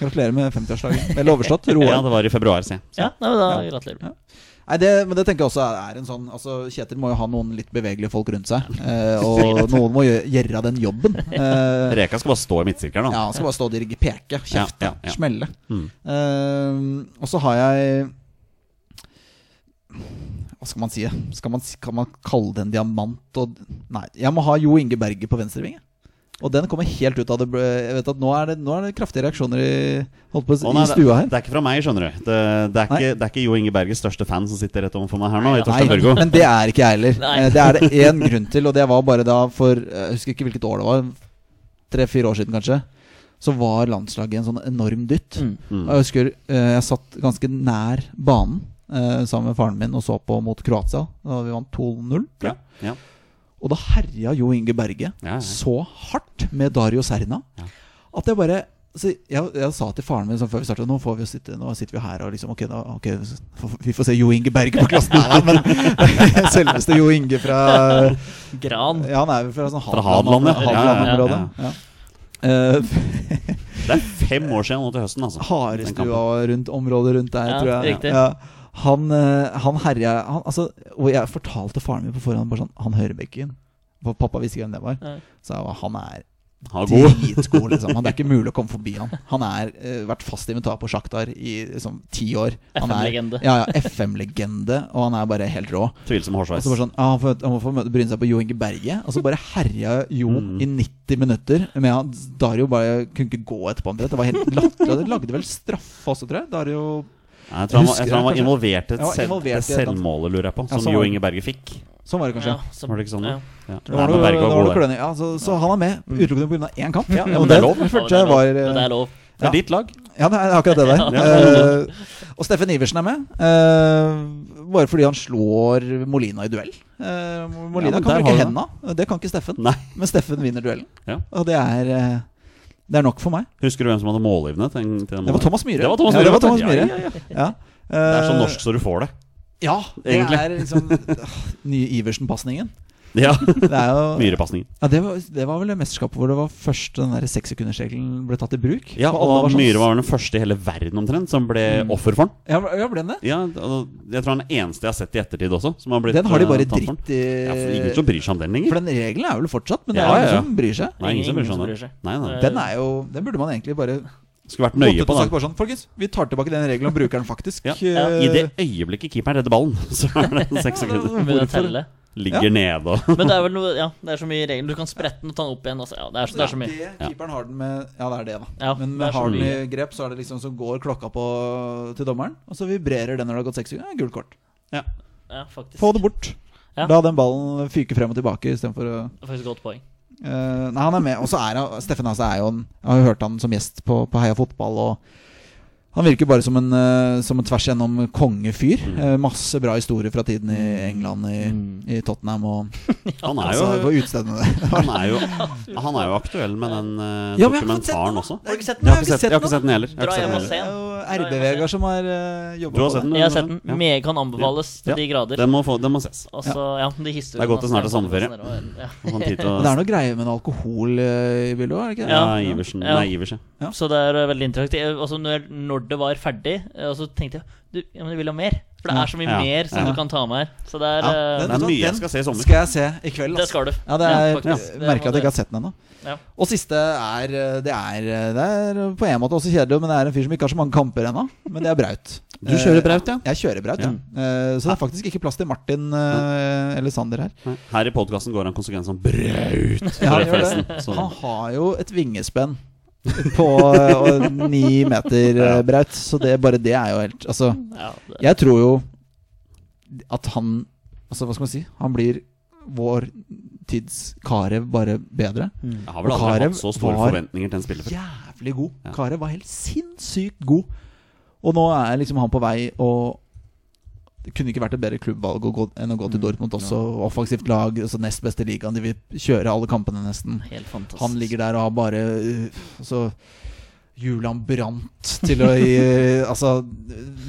Gratulerer med 50-årsdagen. Vel overstått. Ja, det var i februar, se. ja, nei, da Ja. gratulerer. Ja. Nei, det, men det tenker jeg også er en sånn Altså Kjetil må jo ha noen litt bevegelige folk rundt seg. Eh, og noen må gjøre, den jobben. Eh, Reka skal bare stå i midtsirkelen, da. ja, Han skal bare stå og dirige, peke, kjefte, Ja, ja, smelle. Mm. Eh, og så har jeg Hva skal man si? Skal man, kan man kalle det en diamant? Og, nei, jeg må ha Jo Inge Berge på venstrevinge. Og den kommer helt ut av det Jeg vet at Nå er det, nå er det kraftige reaksjoner i, holdt på, å nei, i stua her. Det, det er ikke fra meg, skjønner du. Det, det, er, ikke, det er ikke Jo Inge Berges største fan som sitter rett overfor meg her nå. i Nei, Torstein Børgo men det er ikke jeg heller. Nei. Eh, Det er det én grunn til, og det var bare da for Jeg husker ikke hvilket år det var. Tre-fire år siden, kanskje. Så var landslaget en sånn enorm dytt. Mm. Mm. Og jeg husker eh, jeg satt ganske nær banen eh, sammen med faren min og så på mot Kroatia. Da vi vant 2-0. Ja, ja, Og da herja Jo Inge Berge ja, ja. så hardt med Dario Serna Ja. at jeg bare så jeg, jeg sa til faren min sånn før vi startet Nå, får vi sitte, nå sitter vi her og liksom Ok, da, okay vi får se Jo Inge Berge på klassen. Nei, nei, men selveste Jo Inge fra Gran. Ja, han er jo fra sånn Fra Hadeland, ja. Hadeland-området. Ja, Ja, Eh, Det er fem år siden nå til høsten, altså. Harestua rundt området rundt der, Ja, tror jeg. riktig. Ja. Han, eh, han herja han, altså, Og jeg fortalte faren min på forhånd bare sånn Han Hørebekken. For pappa visste ikke hvem det var. Ja. Så jeg var, han er Han god. dritgod, liksom. Han, det er ikke mulig å komme forbi han. Han har uh, vært fast inventar på Sjaktar i liksom, ti år. FM-legende. Ja, ja, FM-legende, og han er bare helt rå. Tvilsom hårsveis. så sånn, han, får, han må få møte- bryne seg på Jo Inge Berge. Og så bare herja Jo Mm. i 90 minutter. Med han, Dario bare kunne ikke gå etterpå. Det var helt latterlig. De lagde vel straffe også, tror jeg. Dario Jeg tror han, var- jeg tror han var involvert i et selv, et eller selvmålet, lurer jeg på, som Jo. Inge Berge fikk. Sånn var det kanskje. Ja, så- Var det ikke sånn, ja. Ja. Det var Nei, det var noe Ja, så, så han er med utelukkende pga. én kamp. Ja, men det er lov. Det det er lov. Det er. Det ditt lag. Ja, det er akkurat det der. Ja. Eh, og Steffen Iversen er med. Uh, bare fordi han slår Molina i duell. Uh, Molina kan bruke henda, det kan ikke Steffen. Nei. Men Steffen vinner duellen. Ja. Og det er, det er nok for meg. Husker du hvem som hadde målgivende? Til, til Det var Thomas Myhre. Det var Thomas Ja, Myhre. det var Thomas Myhre. ja, ja. Ja. Det er så Eh, norsk så du får det. Ja, det egentlig. er liksom nye Iversen-pasningen. Ja. Det er jo Myrepasningen. ja, det, var, det var vel det mesterskapet hvor det var først den der sekssekundersregelen ble tatt i bruk. Ja, Og var sånn- Myhre var den første i hele verden omtrent som ble Mm. offer for den. Ja, ja, ble den det? Ja, jeg tror han er den eneste jeg har sett i ettertid også. Som har blitt, Den har de bare eh, dritt i Ja, Ingen som bryr seg om den lenger. For den regelen er vel fortsatt, men det Ja, er ingen ja. som bryr seg. Nei, ingen som bryr seg om den. som bryr seg. Nei, nei. Den er jo Den burde man egentlig bare Skulle vært nøye på det. bare sånn Folkens, vi tar tilbake den regelen og bruker den faktisk. Ja. ja. I det øyeblikket keeperen redder ballen, så er det seks sekunder. Hvorfor? Ligger Ligger nede og Men det er vel noe Ja, det er så mye regler. Du kan sprette den og ta den opp igjen. Altså. Ja, det, er så, det er så mye. Det keeperen har den med Ja, det er det, da. Ja, Men med har den i grep, så er det liksom så går klokka på til dommeren, og så vibrerer den når det har gått seks sekunder. Ja, gult kort. ja. Ja, faktisk. Få det bort. Ja. La den ballen fyke frem og tilbake istedenfor å faktisk godt poeng. Eh, nei, han er med. Og så er Steffen Hase er jo en Jeg har jo hørt han som gjest på, på Heia Fotball, og han virker bare som en, eh, som en tvers igjennom kongefyr. Mm. Eh, masse bra historier fra tiden i England, i, Mm. i Tottenham og Han er altså, jo der. han er, jo, han er jo aktuell med den eh, Ja, dokumentaren også. Har du ikke sett Jeg den? har ikke sett, jeg har ikke sett den heller. Jeg har Dra ikke sett hjem den og heller. se er den. jo RB-Vegard som har uh, jobba på den? Jeg har sett den. Ja. Meget kan anbefales Ja. til de grader. Den må, få, den må ses. Også, ja, de Det er godt det snart er sommerferie. Ja. Og det er noe greier med noe alkohol i bildet òg, er det ikke det? Ja, Ja. Iversen. Ja. Nei, Ivers, ja. Så det er veldig interessant. Altså, når det var ferdig, eh, og så tenkte jeg du, ja, men jeg vil ha mer. For det er så mye Ja. mer som Ja. du kan ta med her. Så det er Ja, eh, Det er mye jeg skal se i sommer. Skal jeg se i kveld. Det altså. skal du. Ja, det er. Det merker at jeg ikke har sett den ennå. Ja. Og siste er Det er Det er på en måte også kjedelig, men det er en fyr som ikke har så mange kamper ennå. Men det er Braut. Du kjører Braut, ja? Eh, Jeg kjører Braut, ja. Eh, Så det er faktisk ikke plass til Martin eh, eller Sander her. Her i podkasten går han konsekvent som braut. Det. Han har jo et vingespenn på eh, ni meter, eh, Braut, så det, bare det er jo helt Altså, Ja, det, jeg tror jo at han Altså, hva skal man si? Han blir vår tids Karev bare bedre. Jeg har vel aldri Karev hatt så store forventninger til en spiller før. Jævlig god. Ja. Karev var helt sinnssykt god. Og nå er liksom han på vei og Det kunne ikke vært et bedre klubbvalg å gå, enn å gå til Dortmund også. Offensivt lag, altså nest beste ligaen. De vil kjøre alle kampene nesten. helt fantastisk. Han ligger der og har bare uh, altså, Julian Brandt til å gi Altså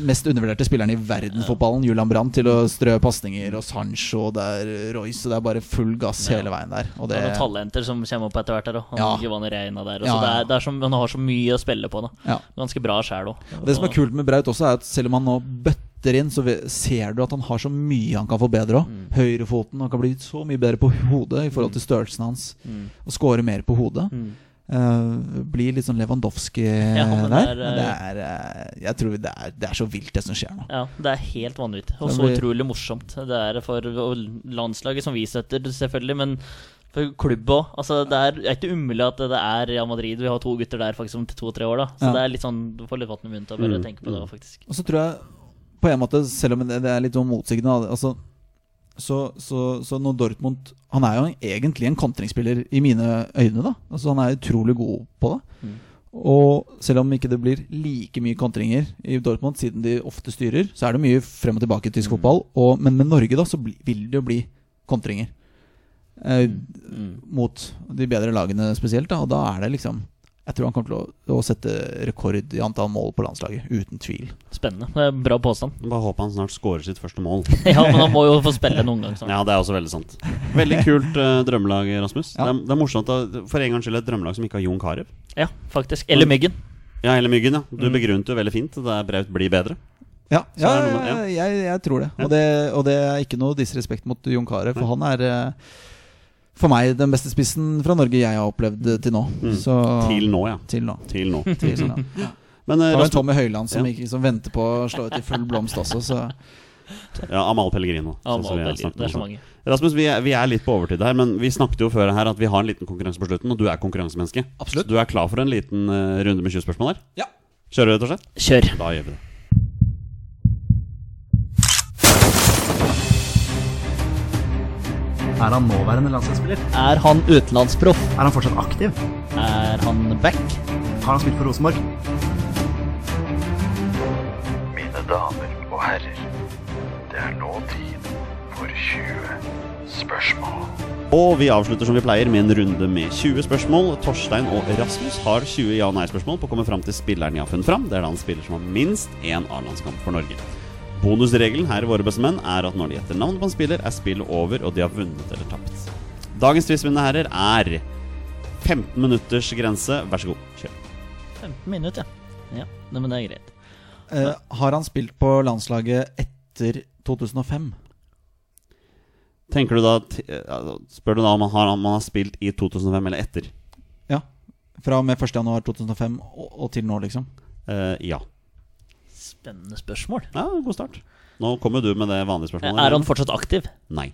mest undervurderte spilleren i verdensfotballen, Julian Brandt, til å strø pasninger, og Sancho og det er Royce, og det er bare full gass Ja. hele veien der. Og Det det, er noen talenter som kommer opp etter hvert der òg. Ja. Giovanni Reina der. Ja, det ja. er, det er som, han har så mye å spille på. da. Ganske bra sjæl òg. Det som er kult med Braut også, er at selv om han nå bøtter inn, så ser du at han har så mye han kan forbedre òg. Mm. Høyrefoten. Han kan bli så mye bedre på hodet i forhold til størrelsen hans. Mm. Og score mer på hodet. Mm. Uh, blir litt sånn Lewandowski Ja, men der. det er, det er, eh, jeg tror det er, det er så vilt, det som skjer nå. Ja, det er helt vanvittig. Og så blir- utrolig morsomt. Det er for landslaget som vi støtter, selvfølgelig, men for klubb òg. Altså, det er, er ikke umulig at det er Real Madrid. Vi har to gutter der faktisk om to-tre år, da. Så Ja. det er litt sånn Du får litt vann i munnen til å bare Mm, tenke på det faktisk. Og så tror jeg på en måte, selv om det er litt sånn motsigende altså, så, så, så når Dortmund Han er jo egentlig en kontringsspiller i mine øyne. da Altså Han er utrolig god på det. Mm. Og selv om ikke det blir like mye kontringer i Dortmund, siden de ofte styrer, så er det mye frem og tilbake i tysk fotball. Mm. men med Norge da så bli, vil det jo bli kontringer. Eh, Mm. Mot de bedre lagene spesielt. da Og da er det liksom Jeg tror han kommer til å, å sette rekord i antall mål på landslaget. Uten tvil. Spennende. Det er Bra påstand. Bare håper han snart skårer sitt første mål. Ja, men han må jo få spille noen gang snart. Ja, det er også veldig sant. Veldig kult uh, drømmelag, Rasmus. Ja. Det, er, det er morsomt at For en gangs skyld et drømmelag som ikke har Jon Carew. Ja, faktisk. Eller Myggen. Ja, eller Myggen, ja. Du Mm. begrunnet jo veldig fint. Det er Braut blir bedre. Ja, ja, noe med- jeg, jeg, tror det. Ja. Og, det. og det er ikke noe disrespekt mot Jon Carew, for han er eh, for meg den beste spissen fra Norge jeg har opplevd til nå. Mm. Så, Til nå, ja. Til nå. Til nå. Til nå. Ja. Men eh, Det var en Tommy Høiland som, Ja. ikke, som venter på å slå ut i full blomst også, så ja, Amal Pellegrino. Amal vi har det, er så mange. Rasmus, vi er, vi er litt på overtid her, men vi snakket jo før her at vi har en liten konkurranse på slutten, og du er konkurransemenneske. Absolutt. Du er klar for en liten eh, runde med 20 spørsmål her? Ja. Kjører vi, rett og slett? Kjør. Da gjør vi det. Er han nåværende landslagsspiller? Er han utenlandsproff? Er han fortsatt aktiv? Er han back? Har han spilt for Rosenborg? Mine damer og herrer, det er nå tid for 20 spørsmål. Og vi avslutter som vi pleier med en runde med 20 spørsmål. Torstein og Rasmus har 20 ja- og nei-spørsmål på å komme fram til spilleren de har funnet fram. Det er da en spiller som har minst én A-landskamp for Norge. Bonusregelen her i Våre beste menn er at når de gjetter navnet på en spiller, er spillet over, og de har vunnet eller tapt. Dagens mine herrer, er 15 minutters grense. Vær så god, kjør. 15 minutter, ja. ja. Men det er greit. eh, Har han spilt på landslaget etter 2005? Tenker du da t- Spør du da om han har, om han har spilt i 2005 eller etter? Ja. Fra og med 1.1.2005 og, og til nå, liksom? Eh, ja. Spennende spørsmål. ja. God start. Nå kommer du med det vanlige spørsmålet. Er han fortsatt aktiv? Nei.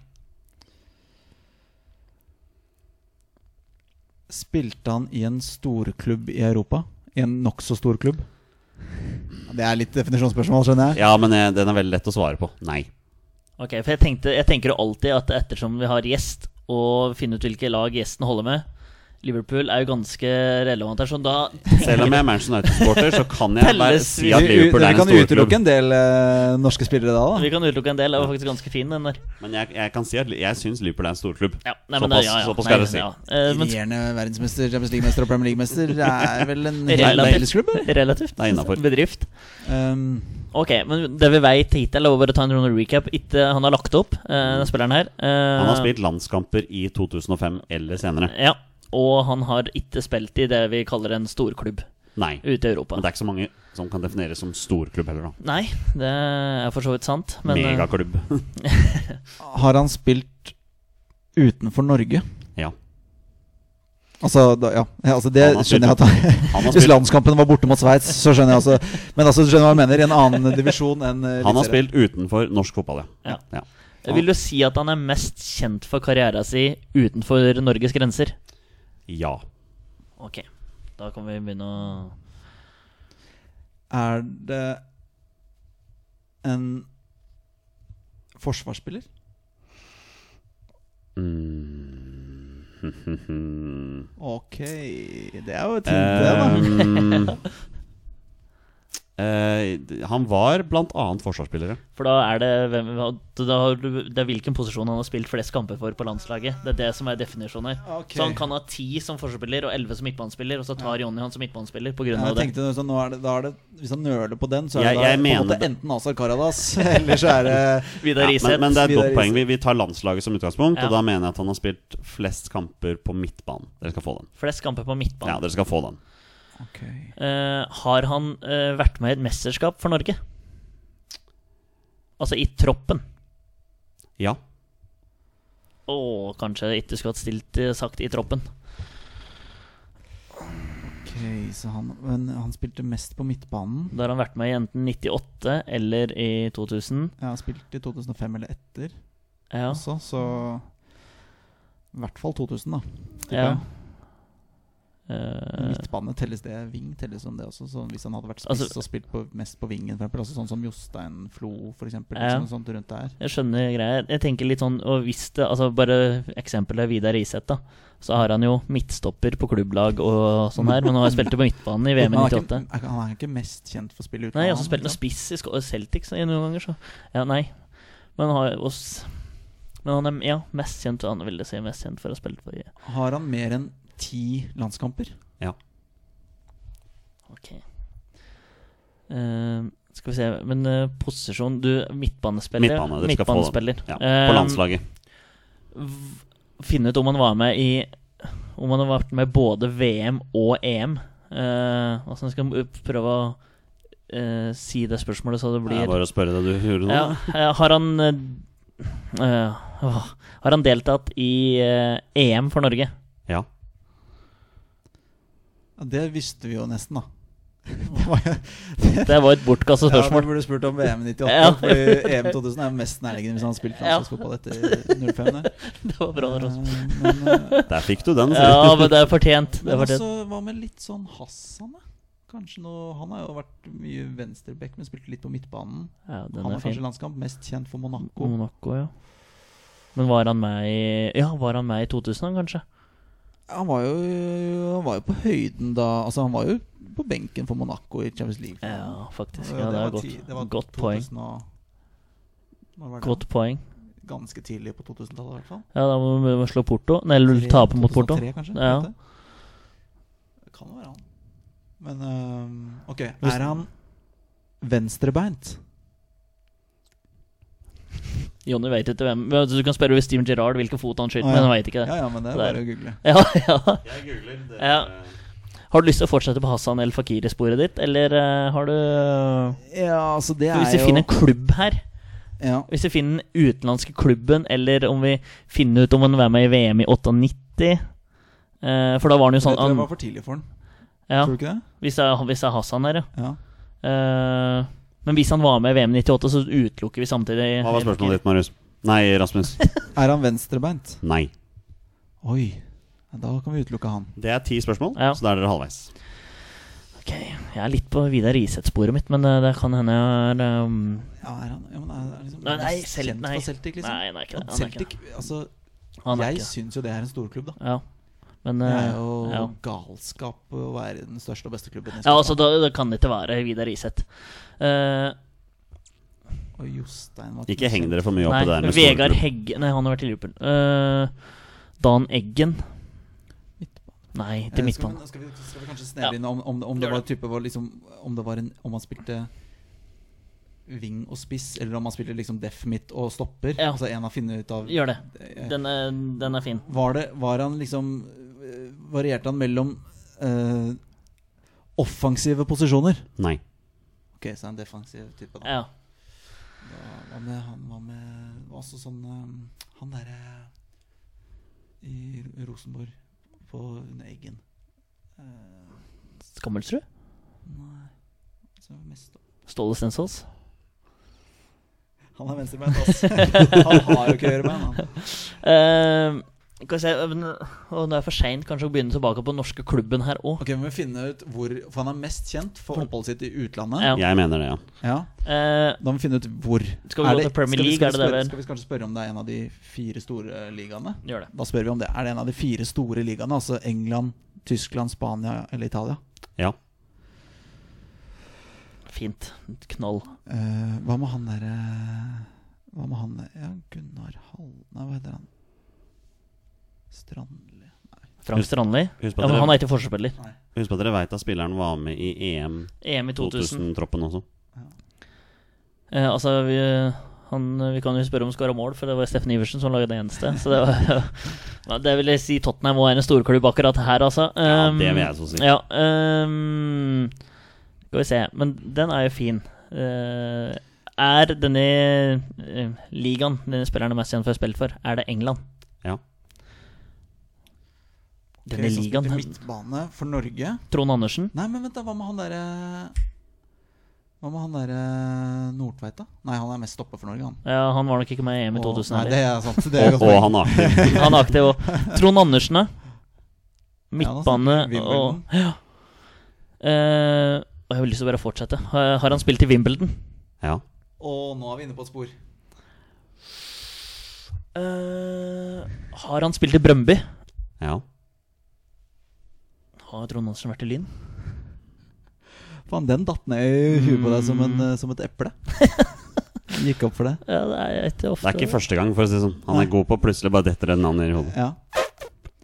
Spilte han i en storklubb i Europa? I en nokså stor klubb? Det er litt definisjonsspørsmål, skjønner jeg. Ja, men jeg, den er veldig lett å svare på. Nei. Ok, for jeg, tenkte, jeg tenker jo alltid at ettersom vi har gjest, og finne ut hvilke lag gjesten holder med Liverpool er jo ganske relevant her, så da Selv om jeg er Manchester United-supporter, så kan jeg bare si at Liverpool er en kan storklubb. utelukke en del uh, norske spillere da, da. Vi kan utelukke en del. Det var faktisk ganske fin, den der. Men jeg, jeg kan si at jeg syns Liverpool er en storklubb. Ja, nei, Såpass- ja, ja. såpass skal jeg si. ja. Uh, Regjerende verdensmester, Champions League-mester og Premier League-mester er vel en fellesklubb? relativt. Det er innenfor. Bedrift. Um, Ok, men det vi vet hittil, er bare ta en runde recap Ikke han har lagt opp, uh, spilleren her. Uh, Han har spilt landskamper i 2005 eller senere. Ja, og han har ikke spilt i det vi kaller en storklubb. Nei. ute i Europa. Men det er ikke så mange som kan defineres som storklubb heller, da. Nei, det er for så vidt sant. Men eh, Megaklubb. Har han spilt utenfor Norge? ja. Altså, da, ja. ja, altså det skjønner jeg at Han Hvis landskampen var borte mot Sveits, så skjønner jeg altså Men altså, du skjønner hva jeg mener? I en annen divisjon enn uh, han har spilt utenfor norsk fotball, ja. Ja. vil du si at han er mest kjent for karrieren sin utenfor Norges grenser? Ja. Ok, da kan vi begynne å Er det en forsvarsspiller? Mm. Ok, det er jo et hint, det, da. Eh, han var blant annet forsvarsspillere. For da er det hvem, da har du, Det er hvilken posisjon han har spilt flest kamper for på landslaget. Det er det som er definisjonen okay. Så han kan ha ti som forsvarsspiller og elleve som midtbanespiller, og så tar Jonny han som midtbanespiller på grunn av det. tenkte så nå er det, da er det Hvis han nøler på den, så er Jeg- det da måte det. enten Azar Karadas, eller så er det Vidar Ja, men, men det er et Vidar godt poeng. Vi, vi tar landslaget som utgangspunkt, Ja. og da mener jeg at han har spilt flest kamper på midtbanen. Dere skal få den. Flest kamper på midtbanen. Ja, dere skal få den. Ok. Eh, har han eh, vært med i et mesterskap for Norge? Altså i troppen? Ja. Å, kanskje jeg ikke skulle hatt stilt eh, sagt i troppen. Ok, så han, men han spilte mest på midtbanen. Da har han vært med i enten 98 eller i 2000. Ja, spilt i 2005 eller etter Ja. også, så I hvert fall 2000, da. ja. jeg. Eh, Midtbane telles det Ving telles som det også. Så hvis han hadde vært spiss Altså- og spilt på, mest på vingen, for eksempel, altså sånn som Jostein Flo, for eksempel, Ja. liksom, sånt rundt der. jeg skjønner greia. Jeg tenker litt sånn Og hvis det Altså bare eksempelet Vidar Iseth, da. Så har han jo midtstopper på klubblag og sånn her, men han har spilt på midtbanen i VM i Men han, er 98. ikke, han er ikke mest kjent for å spille utenlands? Nei, han har spilt noe liksom. spiss i Celtics Celtic så- noen ganger, så Ja, nei. Men han har også Men han er ja, mest kjent Han vil jeg si mest kjent for å ha spilt på i Har han mer enn ti landskamper? Ja. Ok. Uh, skal vi se Men uh, posisjon Du, midtbanespiller. Midtbane, dere skal få Ja, Eh, på landslaget. v- Finne ut om han var med i Om han har vært med både VM og EM. Uh, altså, jeg skal prøve å eh, si det spørsmålet så det Det er blir bare å spørre det du gjorde nå. Ja, eh, har han Uh, eh, Har han deltatt i uh, EM for Norge? Ja. Det visste vi jo nesten, da. Det var jo Det var et bortkastet Ja, du burde spurt om VM 98. Ja. Fordi EM 2000 er mest nærliggende hvis han har spilt Ja. landslagsfotball etter 05. Der. Det var bra. der, også. Men, eh, Der fikk du den. Så. Ja, men det er fortjent. Det men er fortjent. altså, hva med litt sånn Hassan, da? Kanskje noe, Han har jo vært mye venstreback, men spilte litt på midtbanen. Ja, den Han er er kanskje fin. landskamp, mest kjent for Monaco. Monaco, ja. Men var han med i Ja, var han med i 2000, kanskje? Han var jo Han var jo på høyden da Altså, han var jo på benken for Monaco i Champions League. Ja, faktisk. Ja, det var er godt, ti- det var godt poeng. 2000 og- Når var det? Godt poeng. Ganske tidlig på 2000-tallet, i hvert fall. Ja, da må vi slå Porto. Nei, eller tape mot Porto. 2003, kanskje? Ja. Det kan jo være han. Men øhm, ok, er han venstrebeint? Jonny vet ikke hvem Du kan spørre Steven Gerrard hvilken fot han skyter Å, ja. men han vet ikke det. Ja, ja, men det er er- bare å google. Ja, ja. Jeg googler. Det Ja. Har du lyst til å fortsette på Hassan El Fakiri-sporet ditt, eller eh, har du Ja, altså det For Hvis er vi jo finner en klubb her, ja. hvis vi finner den utenlandske klubben, eller om vi finner ut om han var med i VM i 98 eh, For da var han jo Det sånn tror jeg var for tidlig for han. ja, Tror du ikke det? hvis, det er, hvis det er Hassan her, ja. Ja. Eh, men hvis han var med i VM 98, så utelukker vi samtidig Hva var spørsmålet ditt, Marius? Nei, Rasmus. Er han venstrebeint? Nei. Oi. Da kan vi utelukke han. Det er ti spørsmål, Ja. så da er dere halvveis. Ok, Jeg er litt på Vidar Riseth-sporet mitt, men eh, det kan hende jeg er um, Ja, er han ja, men er, er liksom Nei, nei, selv, kjent nei. Celtic, liksom? Nei, er ikke det. Han er ikke det. Celtic, altså Han er Jeg syns jo det er en storklubb, da. Ja. Men Det eh, er jo ja. galskap å være den største og beste klubben. ja, altså da, da, det kan ikke være Vidar Iseth. Uh, Og Jostein var Ikke heng dere for mye opp i det der med Vegard storklubb. Hegge Nei, han har vært i Liverpool. Uh, Dan Eggen. Nei, Eh, til midtbanen. vi, skal, vi, skal vi kanskje Ja. inn om, om, om det var det. type var liksom Om det var en Om han spilte ving og spiss, eller om han spilte liksom def midt og stopper? Ja. Altså en har funnet ut av Gjør det. Eh, Den er, den er fin. Var det Var han liksom eh, Varierte han mellom eh, offensive posisjoner. Nei. Ok, så er han defensiv type, da. Ja. Da- Hva med han Hva med Altså sånn um, Han derre i Rosenborg på under Eggen. Eh, Skammelsrud? nei så mest Ståle Stensås? Han er venstrebeint, ass. han har jo ikke høyrebein, han. Eh, skal vi se Og det er for seint kanskje å begynne tilbake på den norske klubben her òg. Ok, vi må finne ut hvor For han er mest kjent for oppholdet sitt i utlandet. Ja. Jeg mener det, ja. Ja, Eh, Da må vi finne ut hvor. Skal vi gå til Premier skal vi- League, skal vi det det spørre- Skal vi kanskje spørre om det er en av de fire store ligaene? gjør det. Da spør vi om det. Er det en av de fire store ligaene? Altså England, Tyskland, Spania eller Italia? Ja. Fint. Knall. Eh, hva med han derre Hva med han Ja, Gunnar Hall... Nei, hva heter han? Strandli Nei. Frank Strandli. Ja, men han er ikke forsvarsspiller. husk på at dere veit at spilleren var med i EM EM i 2000. 2000-troppen Ja. Eh, altså, vi, han, vi kan jo spørre om skåra mål, for det var Steffen Iversen som laget det eneste. Så det var Det vil jeg si Tottenham være en storklubb akkurat her, altså. Ja, Um, det vil jeg så si. Ja, um, skal vi se. Men den er jo fin. Uh, er denne uh, ligaen denne spilleren er mest kjent for å spille for, er det England? Ja. Denne okay, ligaen spilte midtbane for Norge. Trond Andersen? Nei, men vent, da. Hva med han derre Hva med han derre Nordtveit, da? Nei, han er mest stopper for Norge, han. Ja, han var nok ikke med i EM i 2000 Nei, det er sant. Det er Og, og han er aktiv. Han er aktiv òg. Trond Andersen, da? Midtbane ja, og ja. Uh, og jeg har lyst til å bare fortsette. Har har han spilt i Wimbledon? Ja. Og nå er vi inne på et spor. Uh, har han spilt i Brøndby? ja. Har Trond Andersen vært i Lyn? Faen, den datt ned i huet på deg som, en, eh, som et eple. Gikk opp for det. Ja, det er ikke ofte Det er ikke første gang, for å si det sånn. Han er god på plutselig bare detter det navnet i hodet. Ja.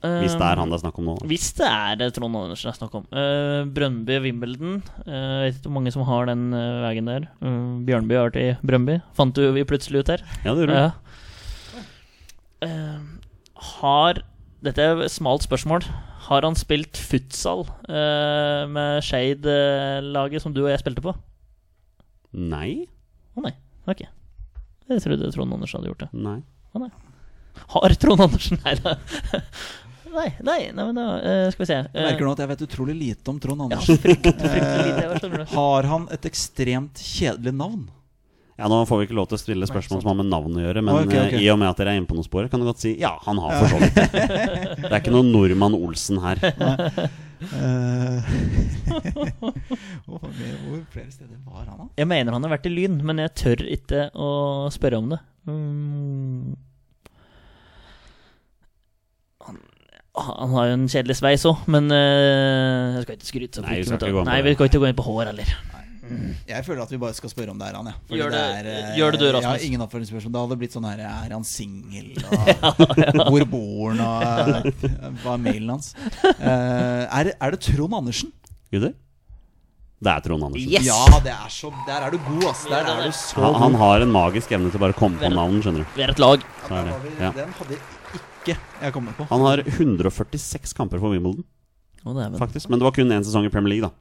Hvis det er han det er snakk om nå. Hvis det er det Trond Andersen det er snakk om. Uh, Brøndby, Wimbledon. Uh, vet ikke hvor mange som har den uh, veien der. Uh, Bjørnby har vært i Brøndby. Fant du vi plutselig ut her? Ja, det gjorde du. Uh, har Dette er et smalt spørsmål. Har han spilt futsal uh, med Shade-laget som du og jeg spilte på? Nei. Å Nei. nei. Ok. Jeg trodde Trond Andersen hadde gjort det. Nei. Å nei. Har Trond Andersen Nei da. Nei, nei, nei, men da uh, skal vi se. Jeg merker nå at jeg vet utrolig lite om Trond Ja, Andersen. frykt, fryktelig lite. Har han et ekstremt kjedelig navn? Ja, Nå får vi ikke lov til å stille spørsmål som har med navn å gjøre, men Ok, okay. eh, i og med at dere er inne på noe spor, kan du godt si ja, han har for så vidt det. Det er ikke noe Nordmann Olsen her. Eh, hvor, hvor flere steder var han, da? Jeg mener han har vært i Lyn, men jeg tør ikke å spørre om det. Mm. Han, han har jo en kjedelig sveis òg, men uh, jeg skal ikke skryte så Nei, vi skal ikke gå inn på Nei, vi skal ikke gå inn på hår heller. Jeg føler at vi bare skal spørre om det er han, Ja. Fordi Gjør det- er, eh, gjør det du, Jeg Rasmus. har ingen oppfølgingsspørsmål. Det hadde blitt sånn her Er han singel? ja Hvor bor han? Og eh, hva er mailen hans? Eh, er, er det Trond Andersen? Gutter? Det er Trond Andersen. Yes! Ja, det er så Der er du god, ass. Der er du så Han, god. han har en magisk evne til bare å komme på navn, skjønner du. Vi er et lag. Er det. vi- Ja. den hadde ikke jeg kommet på. Han har 146 kamper for Wimbledon, dæven. faktisk. Men det var kun én sesong i Premier League, da.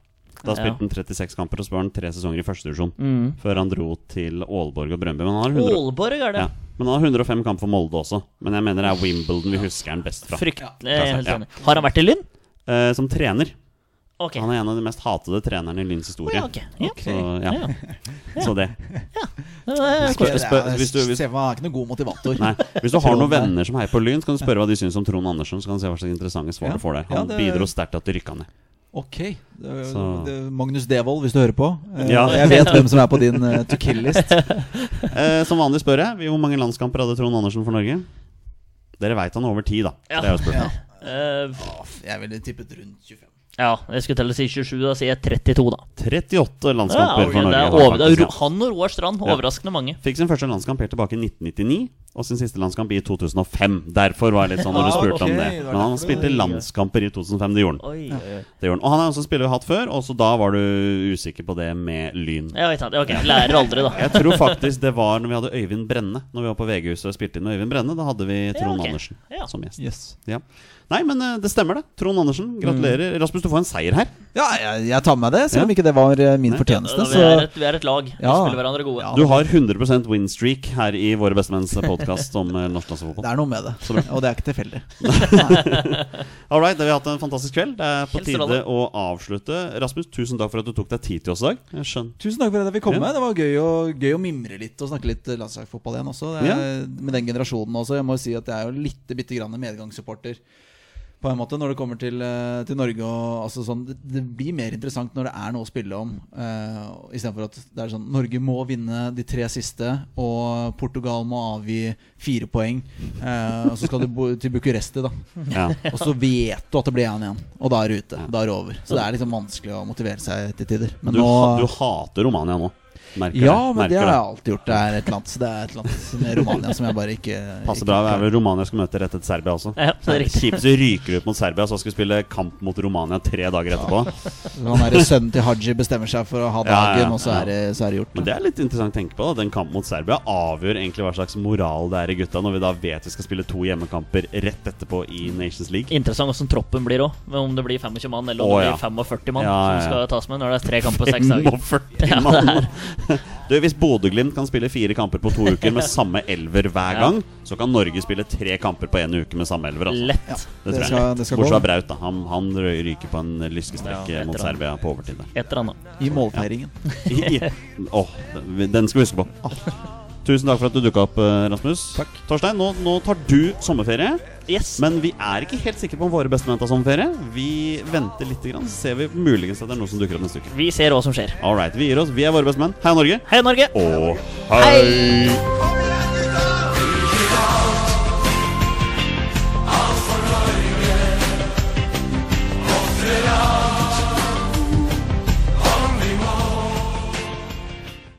Da Ja. spilte han 36 kamper, og så var han tre sesonger i førstedivisjon. Mm. Før han dro til Aalborg og Brøndby. Men han har 100, Aalborg er det. ja. Men han har 105 kamper for Molde også. Men jeg mener det er Wimbledon vi husker han best fra. Fryktelig. ja. helt enig. Ja. Har han vært i Lynn? Eh, som trener. Okay. Han er en av de mest hatede trenerne i Lyns historie. ja, Okay. Ja. Så, ja. Ja. så det. Er- hvis du- hvis- er ikke noen god motivator. Nei, Hvis du har noen venner som heier på Lyn, så kan du spørre hva de syns om Trond Andersen. Så kan du se hva slags interessante svar Ja. du får der. Ja, Han det- bidro sterkt til at de rykka ned. Ok. Så- Magnus Devold, hvis du hører på. Eh, Ja. Jeg vet hvem som er på din eh, to kill-list. Eh, som vanlig spør jeg hvor mange landskamper hadde Trond Andersen for Norge. Dere veit han over ti, da. Ja. Det er jo spørsmålet. Eh, Jeg ville tippet rundt 25. ja, jeg skulle til å si 27, da sier jeg 32, da. 38 Ja, landskamper ok, for det Norge. er over, det er faktisk, ja. han og Roar Strand, Ja. overraskende mange. Fikk sin første landskamp helt tilbake i 1999. og sin siste landskamp i 2005. Derfor var jeg litt sånn når du spurte om ok, det. det Men han spilte landskamper i 2005. Det gjorde han. Det gjorde han. Og han er også spiller vi har hatt før, og så da var du usikker på det med Lyn. Ja, ikke sant. Ok, lærer aldri, da. Jeg tror faktisk det var når vi hadde Øyvind Brenne Når vi var på VG-huset og spilte inn med Øyvind Brenne. Da hadde vi Trond okay. Andersen Ja. som gjest. Yes. Ja. Nei, men eh, det stemmer, det. Trond Andersen, gratulerer. Rasmus, du får en seier her. Ja, jeg, jeg tar med det, selv om Ja. ikke det var eh, min Nei. fortjeneste. vi, er et, vi er et lag. Vi spiller hverandre gode. Ja. Du har 100% win streak her i Våre bestemenns podkast om eh, norsk landslagsfotball. det er noe med det. Og det er ikke tilfeldig. All right, da har vi hatt en fantastisk kveld. Det er på Helt tide strålende. å avslutte. Rasmus, tusen takk for at du tok deg tid til oss i dag. Tusen takk for at jeg fikk komme. Ja. Det var gøy å, gøy å mimre litt og snakke litt landslagsfotball igjen også. Det er, Med den generasjonen også. Jeg må jo si at jeg er jo litt bitte grann medgangssupporter. På en måte Når det kommer til, eh, til Norge og altså sånn, det, det blir mer interessant når det er noe å spille om. Uh, Istedenfor at det er sånn Norge må vinne de tre siste, og Portugal må avgi fire poeng. Uh, og så skal du til Bucuresti, da. Ja. Og så vet du at det blir 1-1, og da er du ute. Da er det over. Så det er liksom vanskelig å motivere seg til tider. Men Du, nå du hater Romania nå. Merker Ja, det. men det har jeg alltid gjort. Det er et eller annet, det er et eller annet med Romania som jeg bare ikke Passer ikke bra. Det er vel Romania skal møte rett etter Serbia også. Ja, det er riktig. Kjipt så ryker ut mot Serbia, så skal vi spille kamp mot Romania tre dager etterpå. Han er Sønnen til Haji bestemmer seg for å ha Ja, ja, dagen, og så er det, så er det gjort. Men det er litt interessant å tenke på. da Den kampen mot Serbia avgjør egentlig hva slags moral det er i gutta, når vi da vet vi skal spille to hjemmekamper rett etterpå i Nations League. Interessant hvordan troppen blir òg. Om det blir 25 mann eller om Å, det blir 45 mann Ja, ja, ja. som skal tas med når det er tre kamper på seks dager. 45 Ja, mann! Du, Hvis Bodø-Glimt kan spille fire kamper på to uker med samme elver hver Ja. gang, så kan Norge spille tre kamper på én uke med samme elver. Altså. Lett. Det, Det skal- det skal Bortsett fra Braut. da Han, han ryker på en lyskestrekk Ja, eh, mot. Serbia på overtid. Et eller annet. I målfeiringen. I- i- Åh, den- den skal vi huske på. Tusen takk for at du dukka opp, eh, Rasmus. Takk. Torstein, nå, nå tar du sommerferie. Yes. Men vi er ikke helt sikre på om våre bestemenn tar sommerferie. Vi venter litt, grann, så ser vi muligens at det er noe som dukker opp neste uke. Vi ser hva som skjer. All right, vi gir oss. Vi er våre bestemenn. Heia Norge. Hei, Norge! Og hei!